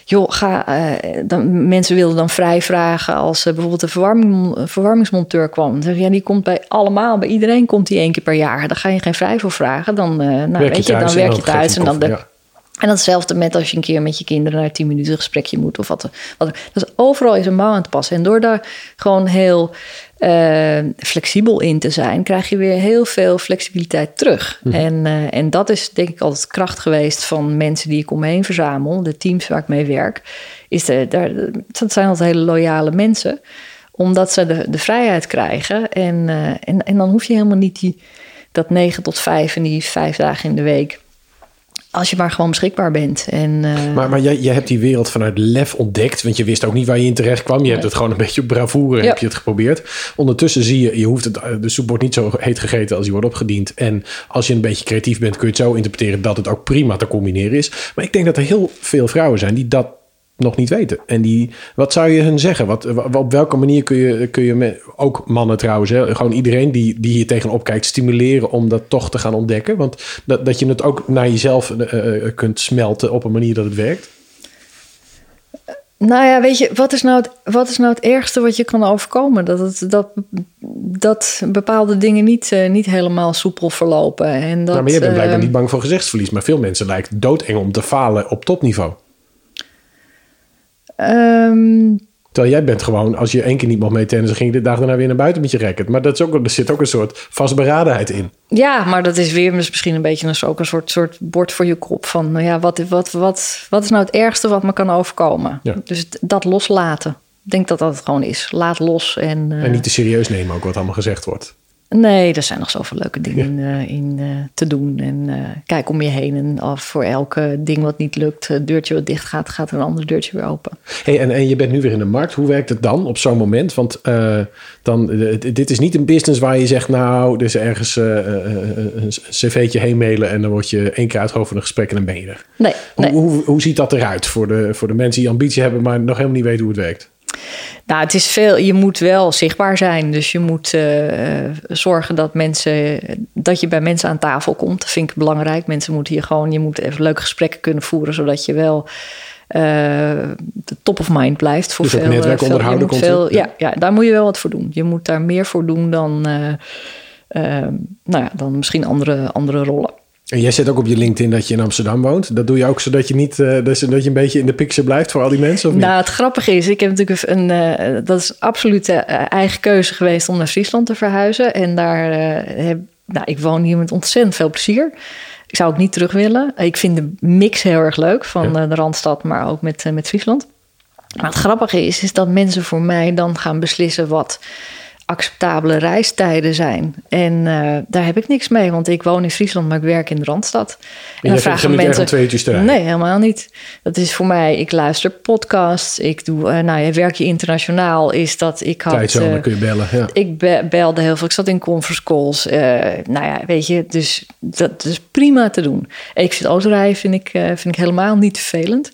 joh, ga, uh, dan, mensen wilden dan vrij vragen als uh, bijvoorbeeld de verwarming, verwarmingsmonteur kwam. Dan zeg je, ja, die komt bij allemaal, bij iedereen komt die één keer per jaar. Daar ga je geen vrij voor vragen. Dan, nou, werk weet je, dan werk je thuis. En dan, de, ja. en datzelfde met als je een keer met je kinderen naar tien minuten gesprekje moet of wat. wat dus overal is een mouw aan te passen. En door daar gewoon heel uh, flexibel in te zijn, krijg je weer heel veel flexibiliteit terug. Mhm. En, uh, en dat is denk ik altijd kracht geweest van mensen die ik om me heen verzamel, de teams waar ik mee werk. Is de, daar, dat zijn altijd hele loyale mensen, omdat ze de, de vrijheid krijgen. En, uh, en, en dan hoef je helemaal niet die, dat 9 tot 5 en die vijf dagen in de week. Als je maar gewoon beschikbaar bent. En, uh, Maar, maar jij, jij hebt die wereld vanuit lef ontdekt. Want je wist ook niet waar je in terecht kwam. Je hebt het gewoon een beetje op bravoure Ja. heb je het geprobeerd. Ondertussen zie je, je hoeft het, de soep wordt niet zo heet gegeten als die wordt opgediend. En als je een beetje creatief bent, kun je het zo interpreteren dat het ook prima te combineren is. Maar ik denk dat er heel veel vrouwen zijn die dat nog niet weten. En die, wat zou je hun zeggen? Wat, wa- op welke manier kun je, kun je met, ook mannen trouwens, hè, gewoon iedereen die, die hier tegenop kijkt, stimuleren om dat toch te gaan ontdekken? Want dat, dat je het ook naar jezelf eh, eh, kunt smelten op een manier dat het werkt. Nou ja, weet je, wat is nou het, wat is nou het ergste wat je kan overkomen? Dat, het, dat, dat bepaalde dingen niet, uh, niet helemaal soepel verlopen. En dat, nou, maar jij bent blijkbaar uh, niet bang voor gezichtsverlies. Maar veel mensen lijkt doodeng om te falen op topniveau. Um, Terwijl jij bent gewoon, als je één keer niet mag mee tennissen, ging je de dag daarna weer naar buiten met je racket. Maar dat is ook, er zit ook een soort vastberadenheid in. Ja, maar dat is weer misschien een beetje een, ook een soort, soort bord voor je kop. Van nou ja, wat, wat, wat, wat is nou het ergste wat me kan overkomen? Ja. Dus dat loslaten. Ik denk dat dat het gewoon is. Laat los. En, uh, En niet te serieus nemen ook wat allemaal gezegd wordt. Nee, er zijn nog zoveel leuke dingen ja. in, in uh, te doen. En uh, kijk om je heen. En af voor elke ding wat niet lukt, deurtje wat dicht gaat, gaat een ander deurtje weer open. Hey, en, en je bent nu weer in de markt. Hoe werkt het dan op zo'n moment? Want dan, dit is niet een business waar je zegt, nou, er is ergens een cv'tje heen mailen en dan word je één keer uitgehoofd van een gesprek en dan ben je er. Nee, hoe, nee. hoe, hoe ziet dat eruit voor de, voor de mensen die ambitie hebben, maar nog helemaal niet weten hoe het werkt? Nou, het is veel. Je moet wel zichtbaar zijn. Dus je moet uh, zorgen dat mensen dat je bij mensen aan tafel komt. Dat vind ik belangrijk. Mensen moeten hier gewoon. Je moet even leuke gesprekken kunnen voeren, zodat je wel. Uh, top of mind blijft voor dus veel. netwerk veel, onderhouden komt veel, ja, ja, daar moet je wel wat voor doen. Je moet daar meer voor doen dan, nou ja, dan misschien andere, andere rollen. En jij zet ook op je LinkedIn dat je in Amsterdam woont. Dat doe je ook zodat je niet, uh, dat je een beetje in de picture blijft voor al die mensen? Of niet? Nou, het grappige is, ik heb natuurlijk een, uh, dat is absoluut uh, eigen keuze geweest om naar Friesland te verhuizen. En daar heb, nou, ik woon hier met ontzettend veel plezier. Ik zou ook niet terug willen. Ik vind de mix heel erg leuk van ja. de Randstad, maar ook met, met Friesland. Maar het grappige is, is dat mensen voor mij dan gaan beslissen wat acceptabele reistijden zijn. En uh, daar heb ik niks mee, want ik woon in Friesland, maar ik werk in de Randstad. En, en dan vragen mensen... twee uurtjes te Nee, helemaal niet. Dat is voor mij, ik luister podcasts, ik doe, uh, nou ja, werk je internationaal, is dat ik had... Tijdzone, uh, kun je bellen, ja. Ik be belde heel veel, ik zat in conference calls. nou ja, weet je, dus dat is prima te doen. Ik vind autorijden vind ik, vind ik helemaal niet vervelend.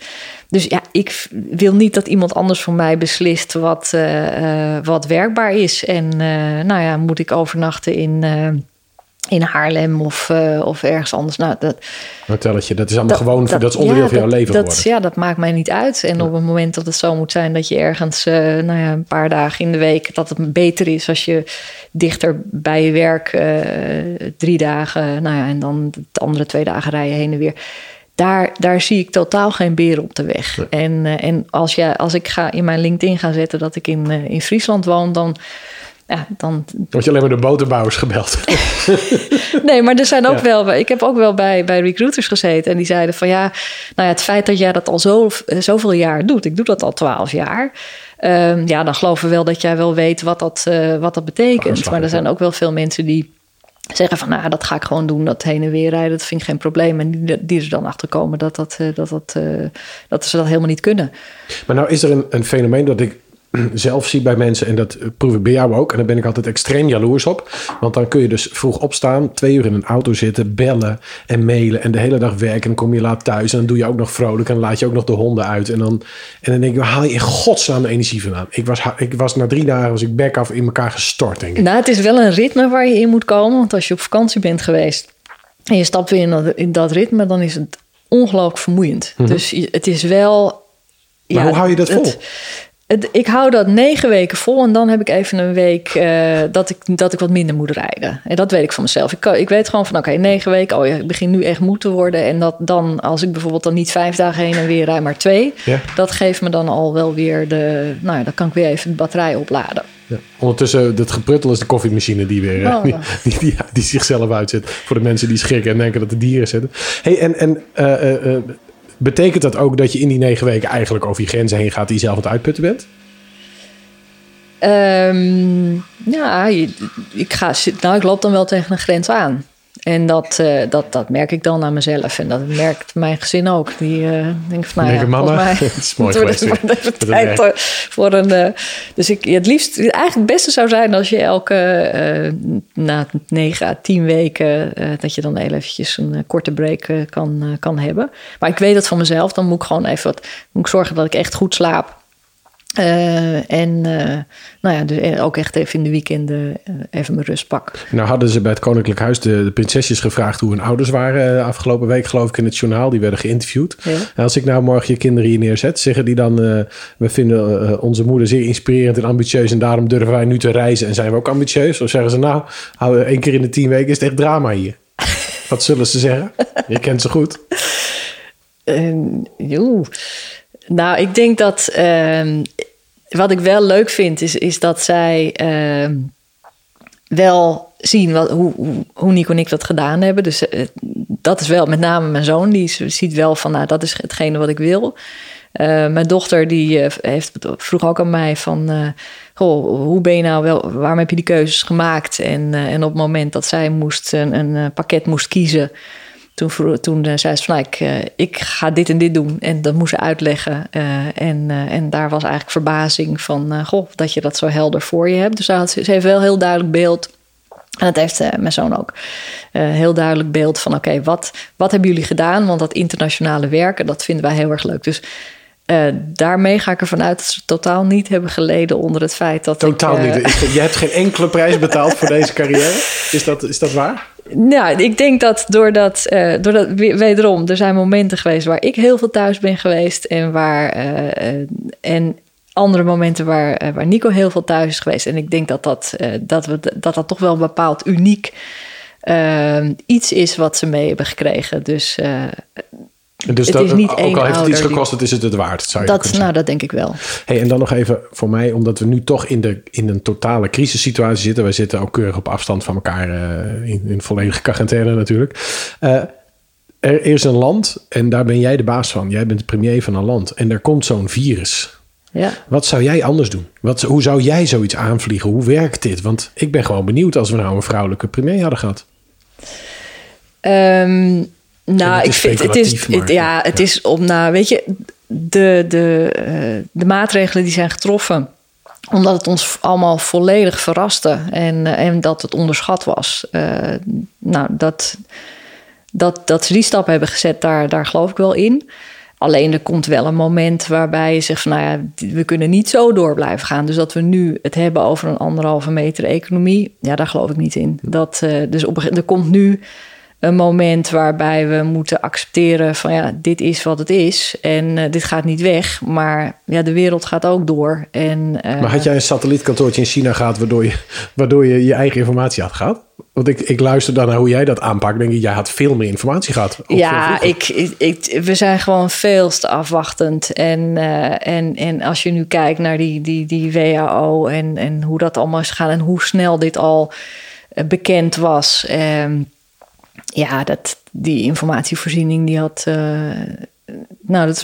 Dus ja, ik wil niet dat iemand anders voor mij beslist wat, uh, uh, wat werkbaar is. En uh, nou ja, moet ik overnachten in, in Haarlem of, of ergens anders? Nou, dat, Hotelletje, dat is allemaal dat, gewoon, dat, dat is onderdeel ja, van jouw leven dat, geworden. Ja, dat maakt mij niet uit. En ja. op het moment dat het zo moet zijn dat je ergens nou ja, een paar dagen in de week... dat het beter is als je dichter bij je werk drie dagen... nou ja, en dan de andere twee dagen rijden heen en weer daar, daar zie ik totaal geen beren op de weg. Nee. En, uh, en als, jij, als ik ga in mijn LinkedIn ga zetten dat ik in, uh, in Friesland woon, dan. Ja, dan... Word je alleen maar de boterbouwers gebeld. nee, maar er zijn ook ja. wel. Ik heb ook wel bij, bij recruiters gezeten. En die zeiden van ja, nou ja, het feit dat jij dat al zo, zoveel jaar doet. Ik doe dat al twaalf jaar. Um, ja, dan geloven we wel dat jij wel weet wat dat, uh, wat dat betekent. Maar er zijn ook wel veel mensen die zeggen van nou, dat ga ik gewoon doen, dat heen en weer rijden, dat vind ik geen probleem. En die, die er dan achter komen dat, dat, dat, dat, uh, dat ze dat helemaal niet kunnen. Maar nou is er een, een fenomeen dat ik zelf zie bij mensen, en dat proef ik bij jou ook, en daar ben ik altijd extreem jaloers op. Want dan kun je dus vroeg opstaan, twee uur in een auto zitten, bellen en mailen en de hele dag werken. En dan kom je laat thuis en dan doe je ook nog vrolijk en dan laat je ook nog de honden uit. En dan, en dan denk ik, waar haal je in godsnaam de energie vandaan? Ik was, ik was na drie dagen was ik back af in elkaar gestort, denk ik. Nou, het is wel een ritme waar je in moet komen. Want als je op vakantie bent geweest en je stapt weer in dat, in dat ritme, dan is het ongelooflijk vermoeiend. Mhm. Dus het is wel. Maar hoe hou je dat vol? het- het- ik hou dat negen weken vol en dan heb ik even een week eh, dat, ik, dat ik wat minder moet rijden. En dat weet ik van mezelf. Ik, ik weet gewoon van oké, negen weken, oh ja, ik begin nu echt moe te worden. En dat dan, als ik bijvoorbeeld dan niet vijf dagen heen en weer rijd, maar twee, Ja. dat geeft me dan al wel weer de, nou ja, dan kan ik weer even de batterij opladen. Ja. Ondertussen, dat gepruttel is de koffiemachine die weer eh, Oh. die, die, die, die zichzelf uitzet. Voor de mensen die schrikken en denken dat de dieren zitten. Hey, en en eh, betekent dat ook dat je in die negen weken eigenlijk over je grenzen heen gaat die je zelf aan het uitputten bent? Ehm, ja, je- ik, ga, nou, ik loop dan wel tegen een grens aan. En dat, eh, dat, dat merk ik dan aan mezelf. En dat merkt mijn gezin ook. Die denken van, nou ja, mama, mij het is mooi geweest eh, voor een... eh, dus ik, het liefst, eigenlijk het beste zou zijn als je elke, na negen à tien weken... dat je dan heel eventjes een korte break kan, kan hebben. Maar ik weet dat van mezelf. Dan moet ik gewoon even wat, moet ik zorgen dat ik echt goed slaap. Eh, en eh, nou ja, dus ook echt even in de weekenden eh, even mijn rust pak. Nou hadden ze bij het Koninklijk Huis de, de prinsesjes gevraagd hoe hun ouders waren eh, afgelopen week, geloof ik, in het journaal. Die werden geïnterviewd. Ja. En als ik nou morgen je kinderen hier neerzet, zeggen die dan: eh, We vinden eh, onze moeder zeer inspirerend en ambitieus en daarom durven wij nu te reizen en zijn we ook ambitieus? Of zeggen ze: Nou, één keer in de tien weken is het echt drama hier. Wat zullen ze zeggen? Je kent ze goed. Eh, joe. Nou, ik denk dat ehm, wat ik wel leuk vind, is, is dat zij ehm, wel zien wat, hoe, hoe, Nico en ik dat gedaan hebben. Dus eh, dat is wel met name mijn zoon, die ziet wel van, nou, dat is hetgene wat ik wil. Eh, mijn dochter die eh, heeft vroeg ook aan mij van, goh, hoe ben je nou wel, waarom heb je die keuzes gemaakt? En, en op het moment dat zij moest een, een pakket moest kiezen, toen, vroeg- toen eh, zei ze van, nou, ik, eh, ik ga dit en dit doen. En dat moest ze uitleggen. Eh, en, en daar was eigenlijk verbazing van, goh, dat je dat zo helder voor je hebt. Dus ze, had, ze heeft wel heel duidelijk beeld. En dat heeft mijn zoon ook. Heel duidelijk beeld van, oké, wat, wat hebben jullie gedaan? Want dat internationale werken, dat vinden wij heel erg leuk. Dus daarmee ga ik ervan uit dat ze totaal niet hebben geleden onder het feit dat Totaal ik... niet. Je hebt geen enkele prijs betaald voor deze carrière. Is dat, is dat waar? Nou, ik denk dat doordat, eh doordat we- wederom, er zijn momenten geweest waar ik heel veel thuis ben geweest en waar eh, eh, en andere momenten waar, waar Nico heel veel thuis is geweest. En ik denk dat dat, dat, we, dat, dat toch wel een bepaald uniek iets is wat ze mee hebben gekregen. Dus Dus Het dat, is niet ook al heeft het iets gekost, het is het het waard. Zou je dat, nou, dat denk ik wel. Hey, en dan nog even voor mij, omdat we nu toch in, de, in een totale crisissituatie zitten. Wij zitten ook keurig op afstand van elkaar eh, in, in volledige quarantaine natuurlijk. Eh, er is een land en daar ben jij de baas van. Jij bent de premier van een land en er komt zo'n virus. Ja. Wat zou jij anders doen? Wat, hoe zou jij zoiets aanvliegen? Hoe werkt dit? Want ik ben gewoon benieuwd als we nou een vrouwelijke premier hadden gehad. Ehm, nou, het ik vind het is, speculatief, maar- het- ja, het is om, nou, weet je, de, de, eh, de maatregelen die zijn getroffen, omdat het ons allemaal volledig verraste en, eh, en dat het onderschat was. Eh, nou, dat, dat, dat ze die stap hebben gezet, daar, daar geloof ik wel in. Alleen er komt wel een moment waarbij je zegt van nou ja, we kunnen niet zo door blijven gaan. Dus dat we nu het hebben over een anderhalve meter economie, ja, daar geloof ik niet in. Dat, dus op, er komt nu een moment waarbij we moeten accepteren van ja, dit is wat het is en eh, dit gaat niet weg, maar ja, de wereld gaat ook door. En, eh, Maar had jij een satellietkantoortje in China gehad waardoor je waardoor je, je eigen informatie had gehad? Want ik, ik luister dan naar hoe jij dat aanpakt. Denk ik, jij had veel meer informatie gehad. Ja, ik, ik, ik- we zijn gewoon veel te afwachtend. En, eh, en, en als je nu kijkt naar die, die, die WHO en, en hoe dat allemaal is gegaan en hoe snel dit al bekend was. ehm, ja, dat, die informatievoorziening die had, eh, nou, dat is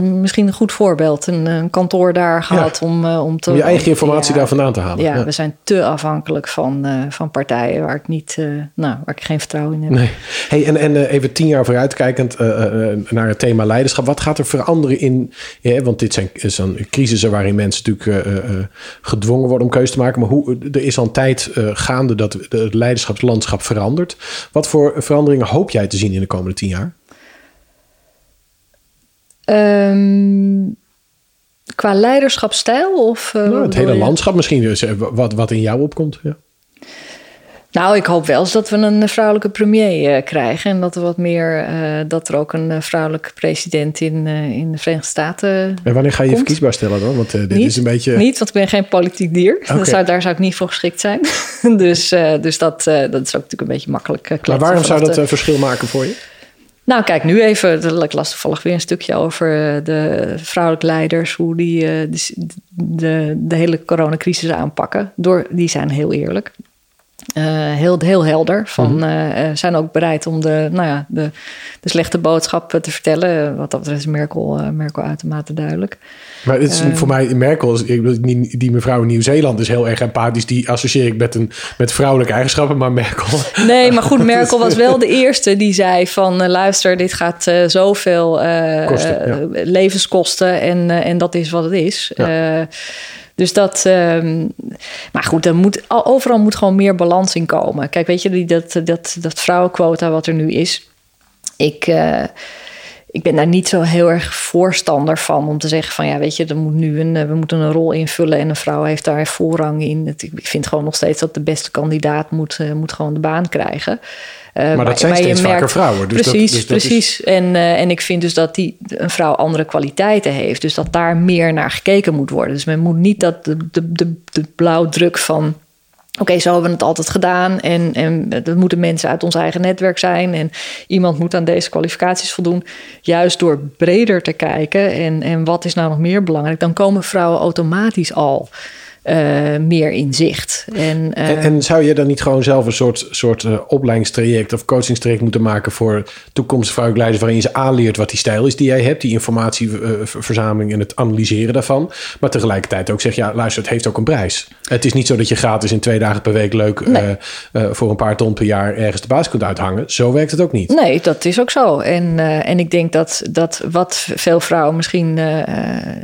misschien een goed voorbeeld. Een, een kantoor daar gehad om, uh, om te... Om je eigen informatie daar vandaan te halen. Ja, we zijn te afhankelijk van, uh, van partijen waar ik niet, uh, nou, waar ik geen vertrouwen in heb. Nee. Hey, en, en even tien jaar vooruitkijkend naar het thema leiderschap. Wat gaat er veranderen in... Ja, want dit zijn, zijn crisissen waarin mensen natuurlijk gedwongen worden om keuze te maken. Maar hoe, er is al een tijd gaande dat het leiderschapslandschap verandert. Wat voor veranderingen hoop jij te zien in de komende tien jaar? Um, qua leiderschapstijl? Of, uh, nou, het hele landschap misschien, dus, eh, wat, wat in jou opkomt. Ja. Nou, ik hoop wel eens dat we een vrouwelijke premier uh, krijgen. En dat er wat meer, uh, dat er ook een vrouwelijke president in, uh, in de Verenigde Staten. En wanneer ga je je verkiesbaar stellen dan? Want dit niet, is een beetje. Niet, want ik ben geen politiek dier. Okay. Zou, daar zou ik niet voor geschikt zijn. dus dus dat, dat is ook natuurlijk een beetje makkelijk. maar waarom zou dat een verschil maken voor je? Nou, kijk, nu even. Ik las toevallig weer een stukje over de vrouwelijke leiders. Hoe die de, de, de hele coronacrisis aanpakken. Door, die zijn heel eerlijk. Uh, heel, heel helder. Van, mm -hmm. uh, zijn ook bereid om de, nou ja, de, de slechte boodschap te vertellen. Wat dat betreft is Merkel, uh, Merkel uitermate duidelijk. Maar het is voor mij, Merkel, die, die mevrouw in Nieuw-Zeeland is heel erg empathisch. Die associeer ik met, een, met vrouwelijke eigenschappen, maar Merkel... Nee, maar goed, Merkel was wel de eerste die zei van... luister, dit gaat zoveel Kosten, ja. levenskosten en, en dat is wat het is. Ja. Dus dat. Um, maar goed, er moet, overal moet gewoon meer balans in komen. Kijk, weet je, die, dat, dat, dat vrouwenquota wat er nu is. Ik. Uh, ik ben daar niet zo heel erg voorstander van om te zeggen van ja, weet je, er moet nu een, we moeten een rol invullen en een vrouw heeft daar voorrang in. Ik vind gewoon nog steeds dat de beste kandidaat moet, moet gewoon de baan krijgen. Uh, maar dat zijn steeds merkt, vaker vrouwen. Dus precies, dat, dus precies. Is... En, uh, en ik vind dus dat die, een vrouw andere kwaliteiten heeft. Dus dat daar meer naar gekeken moet worden. Dus men moet niet dat de, de, de, de blauwdruk van... Oké, zo hebben we het altijd gedaan. En, en dat moeten mensen uit ons eigen netwerk zijn. En iemand moet aan deze kwalificaties voldoen. Juist door breder te kijken. En, en wat is nou nog meer belangrijk? Dan komen vrouwen automatisch al uh, meer in zicht. En, uh, en, en, zou je dan niet gewoon zelf een soort, soort uh, opleidingstraject of coachingstraject moeten maken voor toekomstige vrouwelijke waarin je ze aanleert wat die stijl is die jij hebt, die informatieverzameling en het analyseren daarvan. Maar tegelijkertijd ook zeg, ja, luister, het heeft ook een prijs. Het is niet zo dat je gratis in twee dagen per week leuk nee. voor een paar ton per jaar ergens de baas kunt uithangen. Zo werkt het ook niet. Nee, dat is ook zo. En, en ik denk dat, dat wat veel vrouwen misschien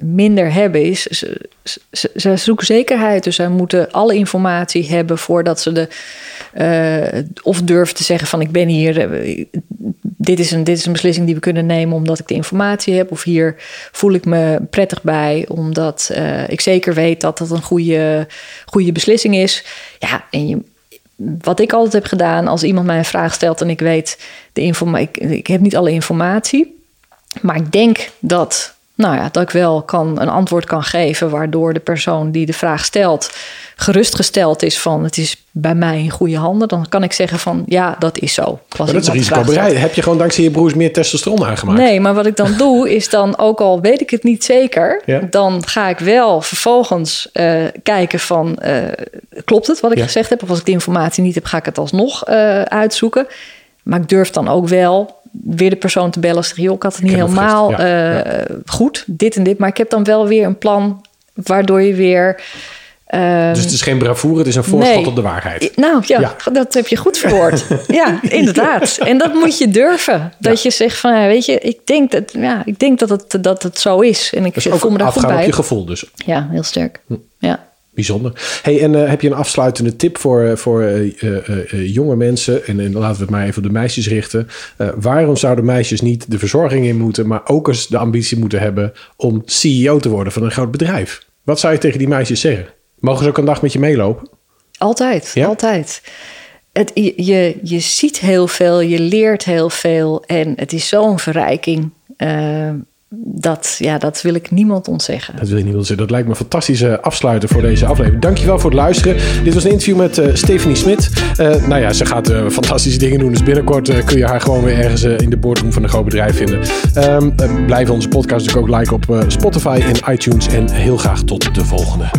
minder hebben is, ze, ze, ze zoeken zeker dus zij moeten alle informatie hebben voordat ze de. Uh, of durven te zeggen van ik ben hier. Uh, dit, is een, dit is een beslissing die we kunnen nemen omdat ik de informatie heb. Of hier voel ik me prettig bij omdat uh, ik zeker weet dat dat een goede, goede beslissing is. Ja, en je, wat ik altijd heb gedaan als iemand mij een vraag stelt en ik weet de informatie. Ik, ik heb niet alle informatie. Maar ik denk dat nou ja, dat ik wel kan, een antwoord kan geven waardoor de persoon die de vraag stelt gerustgesteld is van het is bij mij in goede handen, dan kan ik zeggen van ja, dat is zo. Maar dat is risicobereid. Heb je gewoon dankzij je broers meer testosteron aangemaakt? Nee, maar wat ik dan doe is dan, ook al weet ik het niet zeker, ja? dan ga ik wel vervolgens uh, kijken van uh, klopt het wat ik ja. gezegd heb? Of als ik de informatie niet heb, ga ik het alsnog uh, uitzoeken. Maar ik durf dan ook wel weer de persoon te bellen. Zeg, joh, ik had het niet helemaal ja, uh, ja. goed, dit en dit. Maar ik heb dan wel weer een plan waardoor je weer... Uh, dus het is geen bravoure, het is een voorschot nee. op de waarheid. Nou ja, ja, dat heb je goed verwoord. ja, inderdaad. En dat moet je durven. Dat je zegt van, ja, weet je, ik denk dat, ja, ik denk dat, het, dat het zo is. En ik dus voel me daar goed bij. op je gevoel dus. Ja, heel sterk. Hm. Ja. Bijzonder. Hey, en uh, heb je een afsluitende tip voor, voor uh, uh, jonge mensen? En, en, laten we het maar even op de meisjes richten. waarom zouden meisjes niet de verzorging in moeten, maar ook eens de ambitie moeten hebben om CEO te worden van een groot bedrijf? Wat zou je tegen die meisjes zeggen? Mogen ze ook een dag met je meelopen? Altijd, ja? altijd. Het, je, je ziet heel veel, je leert heel veel en het is zo'n verrijking dat, ja, dat wil ik niemand ontzeggen. Dat wil ik niemand zeggen. Dat lijkt me een fantastische afsluiter voor deze aflevering. Dankjewel voor het luisteren. Dit was een interview met uh, Stephanie Smit. Uh, nou ja, ze gaat uh, fantastische dingen doen. Dus binnenkort kun je haar gewoon weer ergens in de boardroom van een groot bedrijf vinden. Um, blijf onze podcast natuurlijk ook liken op Spotify en iTunes. En heel graag tot de volgende.